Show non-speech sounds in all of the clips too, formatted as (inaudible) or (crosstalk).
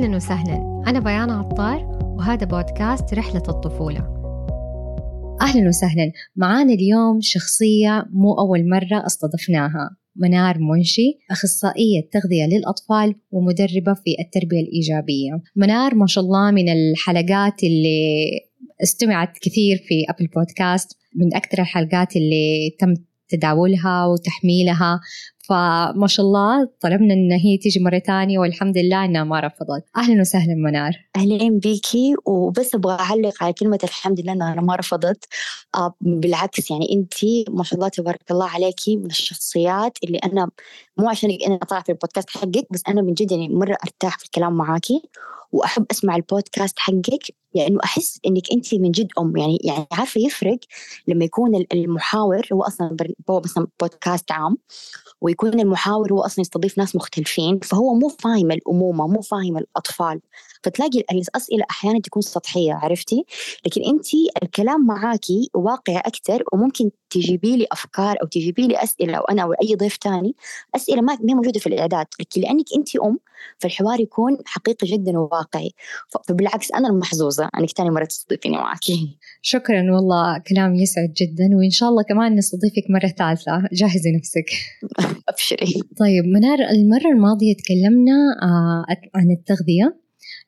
أهلا وسهلا. أنا بيان عطار وهذا بودكاست رحلة الطفولة. أهلا وسهلا. معانا اليوم شخصية مو أول مرة استضفناها. منار منشي أخصائية تغذية للأطفال ومدربة في التربية الإيجابية. منار ما شاء الله من الحلقات اللي استمعت كثير في أبل بودكاست. من أكثر الحلقات اللي تم تداولها وتحميلها. فما شاء الله طلبنا إن هي تيجي مرة ثانية والحمد لله إنها ما رفضت. أهلا وسهلا منار. أهلين بيكي. وبس أبغى أعلق على كلمة الحمد لله إنها ما رفضت. آه بالعكس يعني أنت ما شاء الله تبارك الله عليكي من الشخصيات اللي أنا مو عشان أنا طلعت في البودكاست حقك بس أنا من جد يعني مرة أرتاح في الكلام معاكي. وأحب أسمع البودكاست حقك لأنه أحس إنك أنت من جد أم. يعني يعني عارفة يفرق لما يكون المحاور هو أصلا مثلا بودكاست عام. ويكون المحاور هو أصلا يستضيف ناس مختلفين فهو مو فاهم الأمومة مو فاهم الأطفال. فتلاقي الأسئلة أحيانا تكون سطحية عرفتي؟ لكن انت الكلام معاكي واقع أكثر وممكن تجيبي لي أفكار أو تجيبي لي أسئلة أو أنا أو أي ضيف ثاني أسئلة ما هي موجودة في الإعداد لكن لأنك انت أم فالحوار يكون حقيقي جدا وواقعي. فبالعكس أنا المحظوظة أنك ثاني مرة تستضيفيني معاكي شكرا والله كلام يسعد جدا وإن شاء الله كمان نستضيفك مرة ثالثة. جهزي نفسك. (laughs) أبشري. طيب منار المرة الماضية تكلمنا آه، عن التغذية.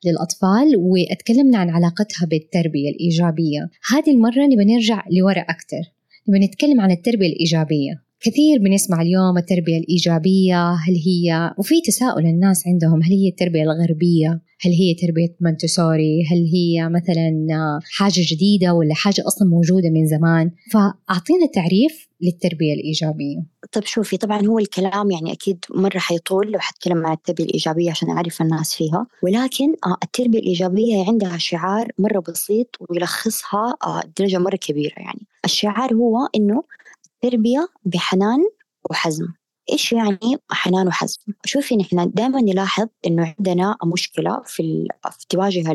للأطفال واتكلمنا عن علاقتها بالتربية الإيجابية. هذه المرة نبى نرجع لورا أكثر نبى نتكلم عن التربية الإيجابية. كثير بنسمع اليوم التربية الإيجابية هل هي وفي تساؤل الناس عندهم هل هي التربية الغربية؟ هل هي تربية مونتسوري؟ هل هي مثلا حاجة جديدة ولا حاجة أصلا موجودة من زمان؟ فأعطينا تعريف للتربية الإيجابية. طيب شوفي طبعا هو الكلام يعني أكيد مرة حيطول لو حتكلم عن التربية الإيجابية عشان أعرف الناس فيها. ولكن آه، التربية الإيجابية عندها شعار مرة بسيط ويلخصها آه، درجة مرة كبيرة يعني. الشعار هو إنه تربية بحنان وحزم. إيش يعني حنان وحزم؟ شوفي نحن دائما نلاحظ إنه عندنا مشكلة في تواجه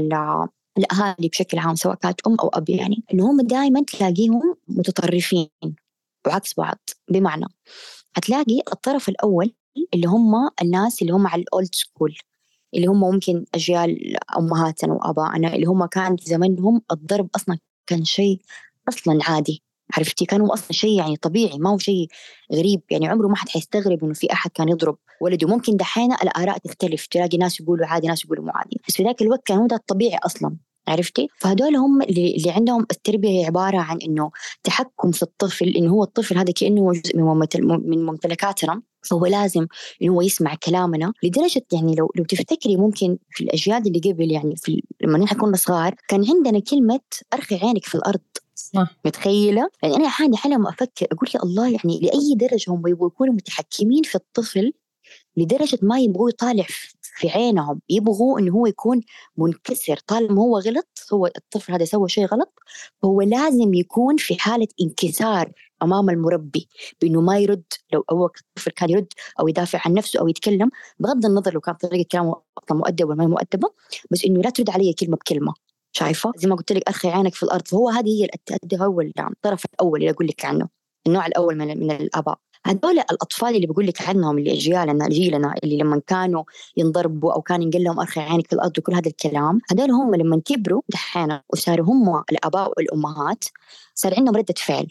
الأهالي بشكل عام سواء كانت أم أو أب يعني إنه هم دائما تلاقيهم متطرفين وعكس بعض بمعنى هتلاقي الطرف الأول اللي هم الناس اللي هم على الأولد سكول اللي هم ممكن أجيال أمهاتنا وأبائنا اللي هم كان في زمنهم الضرب أصلا كان شيء أصلا عادي عرفتي؟ كانوا أصلا شيء يعني طبيعي ما هو شيء غريب. يعني عمره ما حد حيستغرب إنه في أحد كان يضرب ولده. ممكن دحين الآراء تختلف تلاقي ناس يقولوا عادي ناس يقولوا مو عادي. بس في ذاك الوقت كان هو ده الطبيعي أصلا عرفتي؟ فهدول هم اللي, اللي عندهم التربية هي عبارة عن إنه تحكم في الطفل انه هو الطفل هذا كأنه جزء من من ممتلكاتنا. فهو لازم انه هو يسمع كلامنا. لدرجة يعني لو لو تفتكري ممكن في الأجيال اللي قبل يعني في لما نحن كنا صغار كان عندنا كلمة أرخي عينك في الأرض. صح متخيلة؟ يعني أنا أحيانا أحيانا أفكر أقول يا الله يعني لأي درجة هم يكونوا متحكمين في الطفل لدرجة ما يبغوا يطالع في عينهم يبغوا إنه هو يكون منكسر. طالما هو غلط هو الطفل هذا سوى شيء غلط فهو لازم يكون في حالة انكسار أمام المربي بإنه ما يرد لو هو الطفل كان يرد أو يدافع عن نفسه أو يتكلم بغض النظر لو كان طريقة كلامه مؤدبة ولا ما مؤدبة بس إنه لا ترد علي كلمة بكلمة. شايفة؟ زي ما قلت لك أرخي عينك في الأرض. فهو هذه هي هو الطرف الأول اللي أقول لك عنه النوع الأول من من الآباء. هذول الأطفال اللي بقول لك عنهم اللي أجيالنا جيلنا اللي لما كانوا ينضربوا أو كان ينقل لهم أرخي عينك في الأرض وكل هذا الكلام هذول هم لما كبروا دحين وصاروا هم الآباء والأمهات صار عندهم ردة فعل.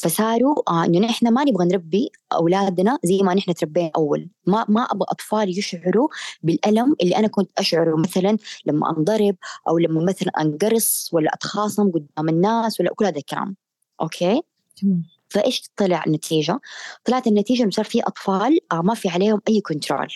فصاروا آه إنه نحن ما نبغى نربي أولادنا زي ما نحن تربينا أول. ما ما أبغى أطفال يشعروا بالألم اللي أنا كنت أشعره. مثلا لما أنضرب أو لما مثلا أنقرص ولا أتخاصم قدام الناس ولا كل هذا الكلام. okay؟ تمام. فإيش طلع النتيجة؟ طلعت النتيجة إنه صار في أطفال آه ما في عليهم أي control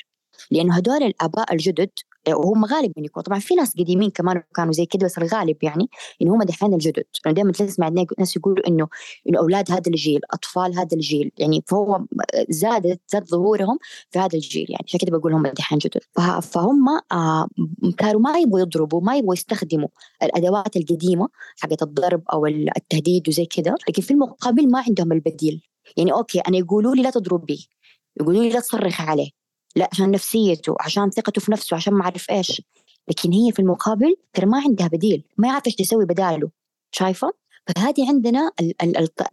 لأنه هدول الآباء الجدد وهم غالبا يكونوا. طبعا في ناس قديمين كمان كانوا زي كده بس الغالب يعني إنه هم دحين الجدد. يعني دائما تسمع ناس يقولوا إنه إنه أولاد هذا الجيل أطفال هذا الجيل. يعني فهو زادت زاد ظهورهم في هذا الجيل يعني. عشان كده بقول هم دحين جدد. فهم آه كانوا ما يبغوا يضربوا ما يبغوا يستخدموا الأدوات القديمة حقت الضرب أو التهديد وزي كده. لكن في المقابل ما عندهم البديل. يعني okay أنا يقولوا لي لا تضرب بي يقولوا لي لا تصرخ عليه. لا عشان نفسيته عشان ثقته في نفسه عشان ما أعرف إيش. لكن هي في المقابل ترى ما عندها بديل ما يعرف إيش تسوي بداله. شايفة؟ فهذه عندنا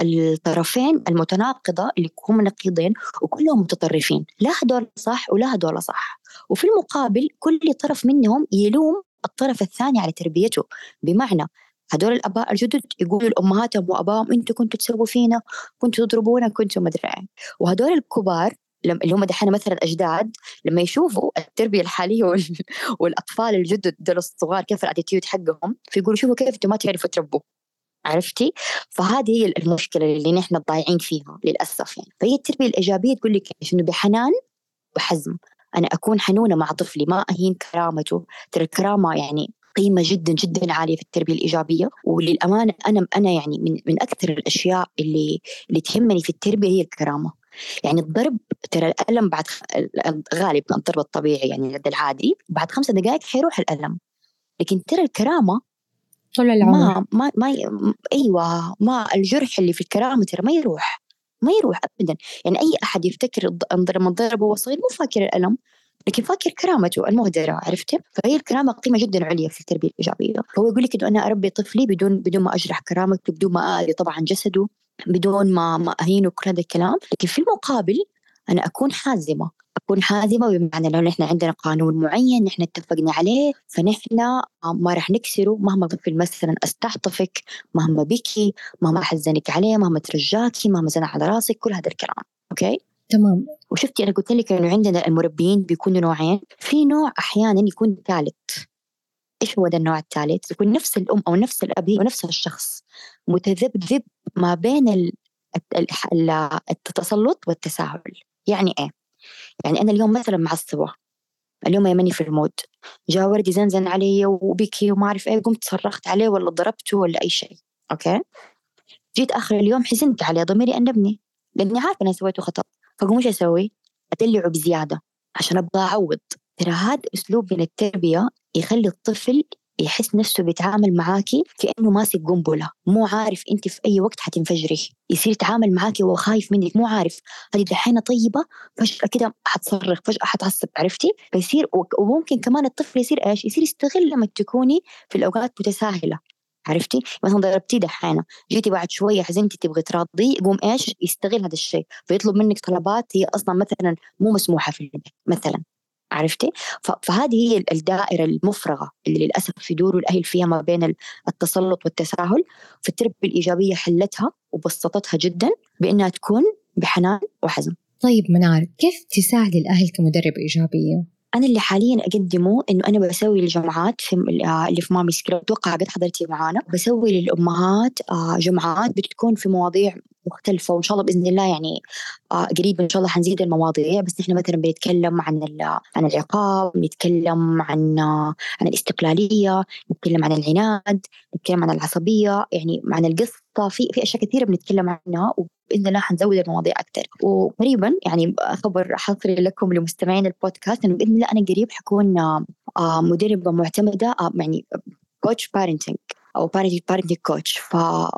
الطرفين المتناقضة اللي هم نقيضين وكلهم متطرفين. لا هدول صح ولا هدول صح. وفي المقابل كل طرف منهم يلوم الطرف الثاني على تربيته. بمعنى هدول الأباء الجدد يقولوا لأمهاتهم وابائهم أنتم كنتوا تسووا فينا كنتوا تضربونا كنتوا مدري إيه. وهدول الكبار اللي هم دحين مثلا أجداد لما يشوفوا التربية الحالية والأطفال الجدد دول الصغار كيف الاتيتيود حقهم فيقولوا شوفوا كيف أنتم ما تعرفوا تربوا عرفتي؟ فهذه هي المشكلة اللي نحن ضايعين فيها للأسف يعني. فهي التربية الإيجابية تقول لك إنه بحنان وحزم. أنا أكون حنونة مع طفلي ما أهين كرامته. ترى الكرامة يعني قيمة جدا جدا عالية في التربية الإيجابية. وللأمانة أنا أنا يعني من من أكثر الأشياء اللي اللي تهمني في التربية هي الكرامة. يعني الضرب ترى الألم بعد غالبا الضرب الطبيعي يعني العادي بعد خمسة دقائق حيروح الألم. لكن ترى الكرامة طول العمر. ما ما ما أيوه ما الجرح اللي في الكرامة ترى ما يروح ما يروح ابدا. يعني أي أحد يفتكر لما ضرب وهو صغير مو فاكر الألم لكن فاكر كرامته المهدرة عرفتي؟ فهي الكرامة قيمة جدا عليا في التربية الإيجابية. فهو يقول لك إنه أنا أربي طفلي بدون بدون ما أجرح كرامته بدون ما آذي طبعا جسده. بدون ما ما أهينه كل هذا الكلام. لكن في المقابل أنا أكون حازمة. أكون حازمة بمعنى لو نحن عندنا قانون معين نحن اتفقنا عليه فنحن ما راح نكسره مهما طفل مثلا استحطفك مهما بكي مهما حزنك عليه مهما ترجاكي مهما زنى على راسك كل هذا الكلام. أوكي؟ تمام. وشفتي أنا قلت لك إنه عندنا المربيين بيكونوا نوعين. في نوع أحيانا يكون ثالث. إيش هو ده النوع الثالث؟ يكون نفس الأم أو نفس الأب هو نفس الشخص. متذبذب ما بين التسلط والتساهل. يعني إيه؟ يعني أنا اليوم مثلا معصبة اليوم مني في ال mood. جاء ولدي زنزن علي وبكي وما أعرف إيه قمت صرخت عليه ولا ضربته ولا أي شيء. okay؟ جيت آخر اليوم حزنت عليه ضميري أنبني. لأني عارفة أنا سويته خطأ. فقوم إيش أسوي؟ أدلعه بزيادة عشان أبغى أعوض. ترى هذا أسلوب من التربية يخلي الطفل يحس نفسه بيتعامل معاكي كأنه ماسك قنبلة مو عارف أنت في أي وقت حتنفجري. يصير يتعامل معاكي وهو خايف منك مو عارف هذه دحين طيبة فجأة كده حتصرخ فجأة حتعصب عرفتي؟ فيصير وممكن كمان الطفل يصير إيش؟ يصير يستغل لما تكوني في الأوقات متساهلة عرفتي؟ مثلا ضربتيه دحانة جيتي بعد شوية حزنتي تبغي تراضيه يقوم إيش؟ يستغل هذا الشيء فيطلب منك طلبات هي أصلا مثلا مو مسموحة في البيت مثلا. عرفتي؟ فهذه هي الدائرة المفرغة اللي للأسف يدوروا الأهل فيها ما بين التسلط والتساهل فالتربية الإيجابية حلتها وبسطتها جدا بأنها تكون بحنان وحزم طيب منار كيف تساعد الأهل كمدرب إيجابية؟ أنا اللي حاليا أقدمه إنه أنا بسوي للجمعات في اللي في مامي سكيل أتوقع قد حضرتي معانا. بسوي للأمهات آه، جمعات بتكون في مواضيع مختلفة وإن شاء الله بإذن الله يعني آه قريب إن شاء الله حنزيد المواضيع. بس نحن مثلا بنتكلم عن عن العقاب نتكلم عن عن الاستقلالية نتكلم عن العناد نتكلم عن العصبية يعني عن القصة. في في أشياء كثيرة بنتكلم عنها باذن الله حنزود المواضيع أكثر وقريبا يعني خبر حصري لكم لمستمعين البودكاست إنه بإذن الله أنا قريب حكون آه، مدربة معتمدة آه، يعني coach parenting أو parenting coach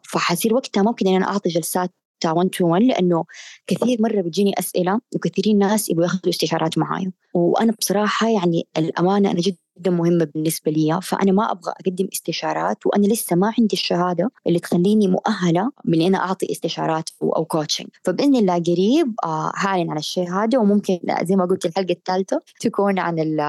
فحصير وقتها ممكن ان أنا أعطي جلسات 1 to 1 لأنه كثير مرة بتجيني أسئلة وكثيرين ناس يبغوا ياخذوا استشارات معايا. وأنا بصراحة يعني الأمانة أنا جدا جدا مهمة بالنسبة لي فأنا ما أبغى أقدم استشارات وأنا لسه ما عندي الشهادة اللي تخليني مؤهلة من أنا أعطي استشارات أو coaching فبإذن الله قريب آه، هعلن عن الشيء هذا وممكن زي ما قلت الحلقة الثالثة تكون عن ال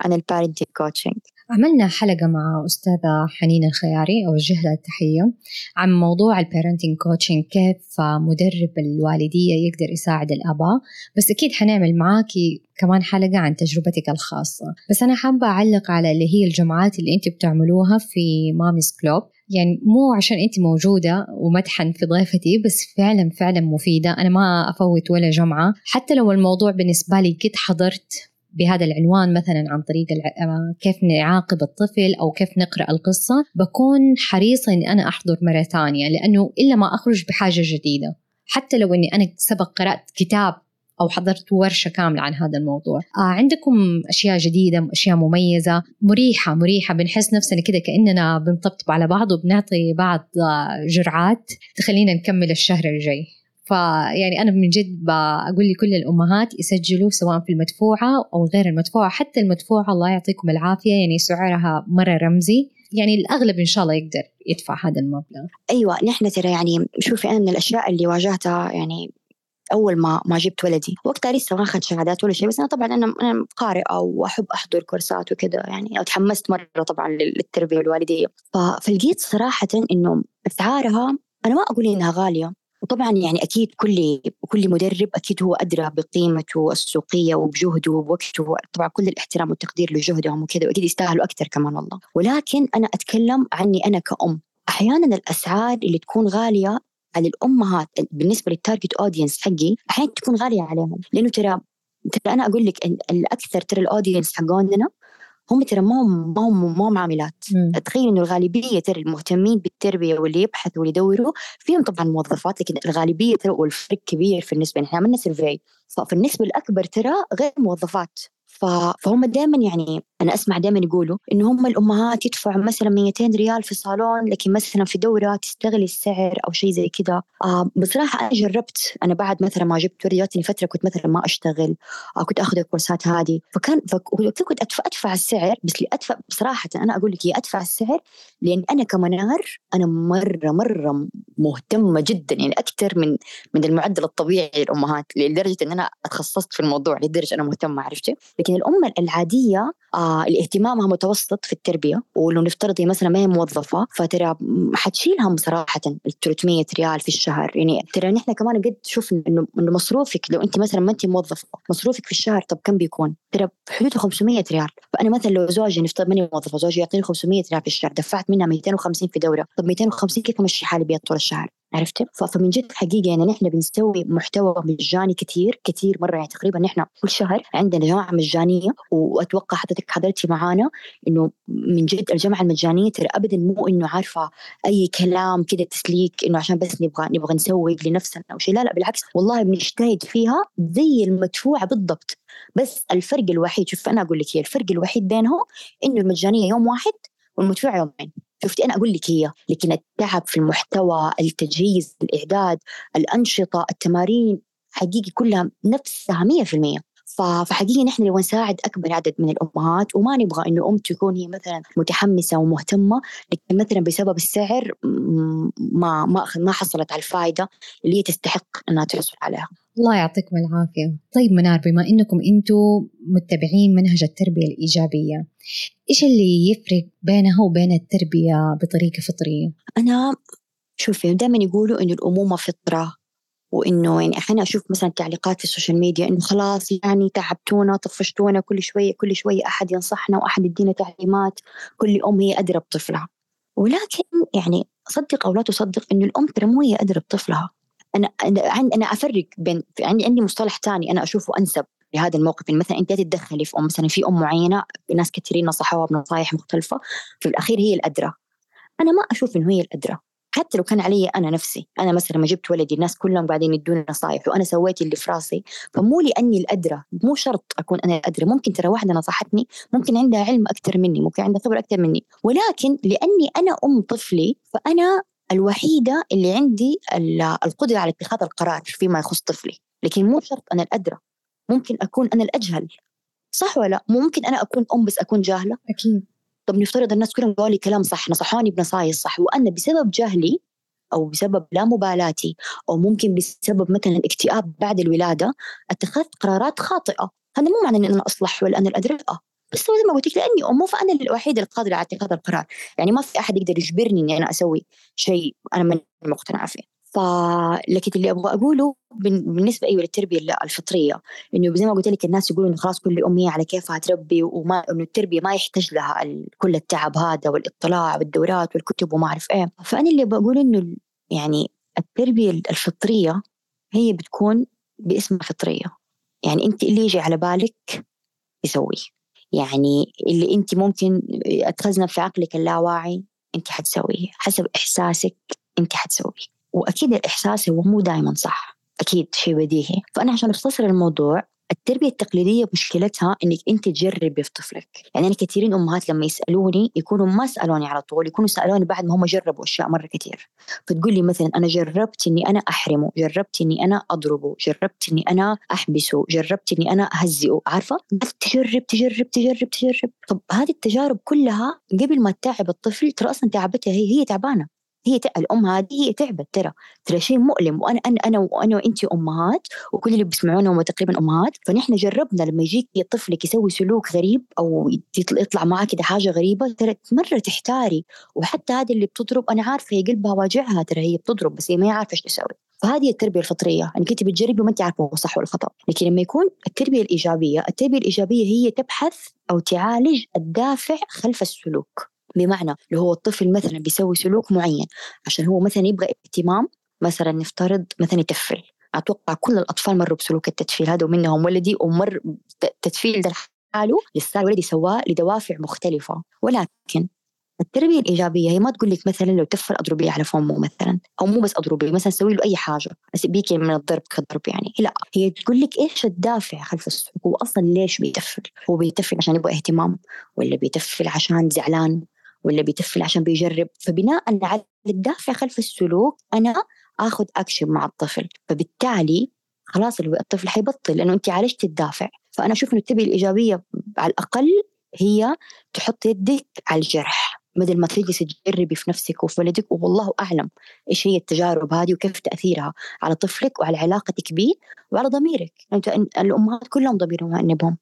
عن ال parenting coaching عملنا حلقة مع أستاذة حنين الخياري أوجه لها التحية عن موضوع parenting coaching كيف مدرب الوالدية يقدر يساعد الآباء بس أكيد حنعمل معاكي كمان حلقة عن تجربتك الخاصة. بس أنا حابة أعلق على اللي هي الجمعات اللي أنت بتعملوها في Mommies Club. يعني مو عشان انت موجودة وبمدح في ضيفتي بس فعلا فعلا مفيدة. أنا ما أفوت ولا جمعة. حتى لو الموضوع بالنسبة لي قد حضرت بهذا العنوان مثلا عن طريق آه، كيف نعاقب الطفل أو كيف نقرأ القصة بكون حريصة أني أنا أحضر مرة ثانية لأنه إلا ما أخرج بحاجة جديدة. حتى لو أني أنا سبق قرأت كتاب أو حضرت ورشة كاملة عن هذا الموضوع. آه عندكم أشياء جديدة أشياء مميزة؟ مريحة مريحة. بنحس نفسنا كده كأننا بنطبطب على بعض وبنعطي بعض آه، جرعات تخلينا نكمل الشهر الجاي. فيعني أنا من جد بقول لكل الأمهات يسجلوا سواء في المدفوعة أو غير المدفوعة حتى المدفوعة الله يعطيكم العافية يعني سعرها مرة رمزي يعني الأغلب إن شاء الله يقدر يدفع هذا المبلغ. أيوه نحن ترى يعني شوفي أنا من الأشياء اللي واجهتها يعني أول ما ما جبت ولدي. وقتها لسه ما أخذت شهادات ولا شيء بس أنا طبعا أنا أنا قارئة وأحب أحضر كورسات وكذا يعني تحمست مرة طبعا للتربية الوالدية. فلقيت صراحة إنه أسعارها أنا ما أقول إنها غالية وطبعا يعني أكيد كل كل مدرب أكيد هو أدرى بقيمته السوقية وبجهده وبوقته طبعا كل الاحترام والتقدير لجهدهم وكذا وأكيد يستاهلوا أكثر كمان والله. ولكن أنا أتكلم عني أنا كأم. أحيانا الأسعار اللي تكون غالية على الأمهات بالنسبة لل target audience حقي أحيانا تكون غالية عليهم. لأنه ترى ترى أنا أقول لك الأكثر ترى ال audience حقوننا هم ترى ما هم ما هم ما هم عاملات. تخيل إنه الغالبية ترى المهتمين بالتربية واللي يبحثوا واللي يدوروا فيهم طبعا موظفات لكن الغالبية ترى والفرق كبير في النسبة. إحنا عملنا سيرفي فالنسبه الاكبر ترى غير موظفات فهم دائما يعني أنا أسمع دائما يقولوا إنه هم الأمهات يدفعوا مثلا 200 ريال في صالون لكن مثلا في دورة تستغل السعر أو شيء زي كذا. آه بصراحة أنا جربت أنا بعد مثلا ما جبت ولدي فتره كنت مثلا ما أشتغل آه كنت آخذ الكورسات هذه. فكان كنت أدفع أدفع السعر بس أدفع بصراحة أنا أقول لك أدفع السعر لأن أنا كمنار أنا مرة مرة مهتمة جدا يعني أكثر من من المعدل الطبيعي للأمهات لدرجة إن أنا تخصصت في الموضوع لدرجة أنا مهتمة عرفتي؟ لكن الام العادية آه الاهتمامها متوسط في التربية ولو نفترض مثلا ما هي موظفة فترى حتشيلها صراحة ال 300 ريال في الشهر. يعني ترى نحن كمان قد شفنا إنه إنه مصروفك لو أنت مثلا ما أنت موظفة مصروفك في الشهر طب كم بيكون؟ ترى بحدود 500 ريال. فأنا مثلا لو زوجي نفترض ماني موظفة زوجي يعطيني 500 ريال في الشهر دفعت منها 250 في دورة طب 250 كيف امشي حالي بيها طول الشهر؟ عرفتي؟ فمن جد حقيقة يعني نحن بنسوي محتوى مجاني كثير كثير مرة يعني تقريبا نحن كل شهر عندنا جماعة مجانية وأتوقع حضرتك حضرتي معانا إنه من جد الجامعة المجانية ترى أبدا مو إنه عارفة أي كلام كذا تسليك إنه عشان بس نبغى نبغى نسوق لنفسنا أو شيء لا لا بالعكس. والله بنجتهد فيها زي المدفوعة بالضبط. بس الفرق الوحيد شوف أنا أقول لك هي الفرق الوحيد بينهم إنه المجانية يوم واحد والمدفوعة يومين. شفتي أنا أقول لك هي لكن التعب في المحتوى التجهيز الإعداد الأنشطة التمارين حقيقي كلها نفسها 100% فحقيقي نحن نبغى نساعد أكبر عدد من الأمهات وما نبغى إنه أم تكون هي مثلا متحمسة ومهتمة لكن مثلا بسبب السعر ما ما ما حصلت على الفائده اللي هي تستحق إنها تحصل عليها. الله يعطيكم العافية. طيب منار بما إنكم أنتم متبعين منهج التربية الإيجابية، إيش اللي يفرق بينها وبين التربية بطريقة فطرية؟ أنا شوفي دائما يقولوا إنه الأمومة فطرة وإنه يعني أحيانا أشوف مثلا تعليقات في السوشيال ميديا إنه خلاص يعني تعبتونا طفشتونا كل شوية كل شوية أحد ينصحنا وأحد يدينا تعليمات كل أم هي أدرى بطفلها. ولكن يعني صدق أو لا تصدق إنه الأم ترى مو هي أدرى بطفلها. أنا أنا أفرق بين عندي عندي مصطلح ثاني أنا اشوفه أنسب لهذا الموقف. يعني مثلا أنت تتدخلي في أم مثلا في أم معينة ناس كثيرين نصحوها بنصائح مختلفة في الأخير هي الأدرى. أنا ما أشوف إنه هي الأدرى. حتى لو كان علي أنا نفسي. أنا مثلا لما جبت ولدي الناس كلهم قاعدين يدوني نصائح وأنا سويت اللي في راسي فمو لأني الأدرى مو شرط أكون أنا الادرى ممكن ترى واحدة نصحتني ممكن عندها علم أكثر مني ممكن عندها خبرة أكثر مني. ولكن لأني أنا أم طفلي فأنا الوحيدة اللي عندي القدرة على اتخاذ القرار فيما يخص طفلي. لكن مو شرط أنا الأدرى. ممكن أكون أنا الأجهل. صح ولا ممكن أنا أكون أم بس أكون جاهلة؟ أكيد. طب نفترض الناس كلهم قالوا لي كلام صح نصحوني بنصايح صح وأنا بسبب جهلي أو بسبب لا مبالاتي أو ممكن بسبب مثلا اكتئاب بعد الولادة اتخذت قرارات خاطئة. هذا مو معنى ان أنا أصلح ولا أنا الأدرى بس زي ما قلت لك لأني ام فأنا الوحيدة القادرة على اتخاذ القرار. يعني ما في أحد يقدر يجبرني إني أنا أسوي شيء أنا من مقتنعة فيه. فلكن اللي أبغى أقوله بالنسبة إيوه للتربية الفطرية. إنه زي ما قلت لك الناس يقولوا انه خلاص كل اميه على كيفها تربي وما إنه التربية ما يحتاج لها كل التعب هذا والاطلاع والدورات والكتب وما أعرف إيه. فأنا اللي بقول إنه يعني التربية الفطرية هي بتكون باسمها فطرية. يعني أنت اللي يجي على بالك يسوي. يعني اللي أنت ممكن اتخزن في عقلك اللاواعي أنت حتسويه. حسب إحساسك أنت حتسويه. وأكيد الإحساس هو مو دائما صح. أكيد شيء بديهي فأنا عشان أختصر الموضوع التربية التقليدية مشكلتها إنك أنت تجربي في طفلك. يعني أنا كثيرين أمهات لما يسألوني يكونوا ما سألوني على طول يكونوا سألوني بعد ما هم جربوا أشياء مرة كثير. فتقول لي مثلا أنا جربت إني أنا أحرمه جربت إني أنا أضربه جربت إني أنا أحبسه جربت إني أنا أهزئه. عارفة؟ تجرب تجرب تجرب تجرب. طب هذه التجارب كلها قبل ما تتعب الطفل ترى أصلا تعبتها هي هي تعبانة. هي الأم هذه هي تعبت ترى. ترى شيء مؤلم. وأنا أنا أنا وأنا وانت أمهات وكل اللي بيسمعونا هم تقريبا أمهات فنحن جربنا لما يجيك طفلك يسوي سلوك غريب أو يطلع معاه كده حاجة غريبة ترى مرة تحتاري. وحتى هذه اللي بتضرب أنا عارفة هي قلبها واجعها ترى هي بتضرب بس هي ما عارفة إيش تسوي. فهذه التربية الفطرية. انك انت بتجربي وما انت عارفة هو صح ولا خطأ. لكن لما يكون التربية الإيجابية التربية الإيجابية هي تبحث أو تعالج الدافع خلف السلوك. بمعنى لو هو الطفل مثلا بيسوي سلوك معين عشان هو مثلا يبغى اهتمام مثلا نفترض مثلا يتفل. أتوقع كل الأطفال مروا بسلوك التتفيل هذا ومنهم ولدي ومر التتفيل ده لحاله لسه ولدي سواه لدوافع مختلفة. ولكن التربية الإيجابية هي ما تقول لك مثلا لو تفل أضربيه على فمه مثلا أو مو بس أضربيه مثلا سوي له أي حاجة. بس بيكي من الضرب كضرب يعني. لا هي تقول لك إيش الدافع خلف السلوك؟ هو أصلا ليش بيتفل؟ هو بيتفل عشان يبغى اهتمام ولا بيتفل عشان زعلان؟ ولا بيتفل عشان بيجرب. فبناء على الدافع خلف السلوك أنا آخذ أكشن مع الطفل. فبالتالي خلاص الطفل حيبطل لأنه أنت عالجت الدافع. فأنا أشوف إنه التربية الإيجابية على الأقل هي تحط يدك على الجرح بدل ما تجلسي تجربي في نفسك وفي ولدك. والله أعلم إيش هي التجارب هذه وكيف تأثيرها على طفلك وعلى علاقتك به وعلى ضميرك. أنت الأمهات كلهم ضميرهم أنبهم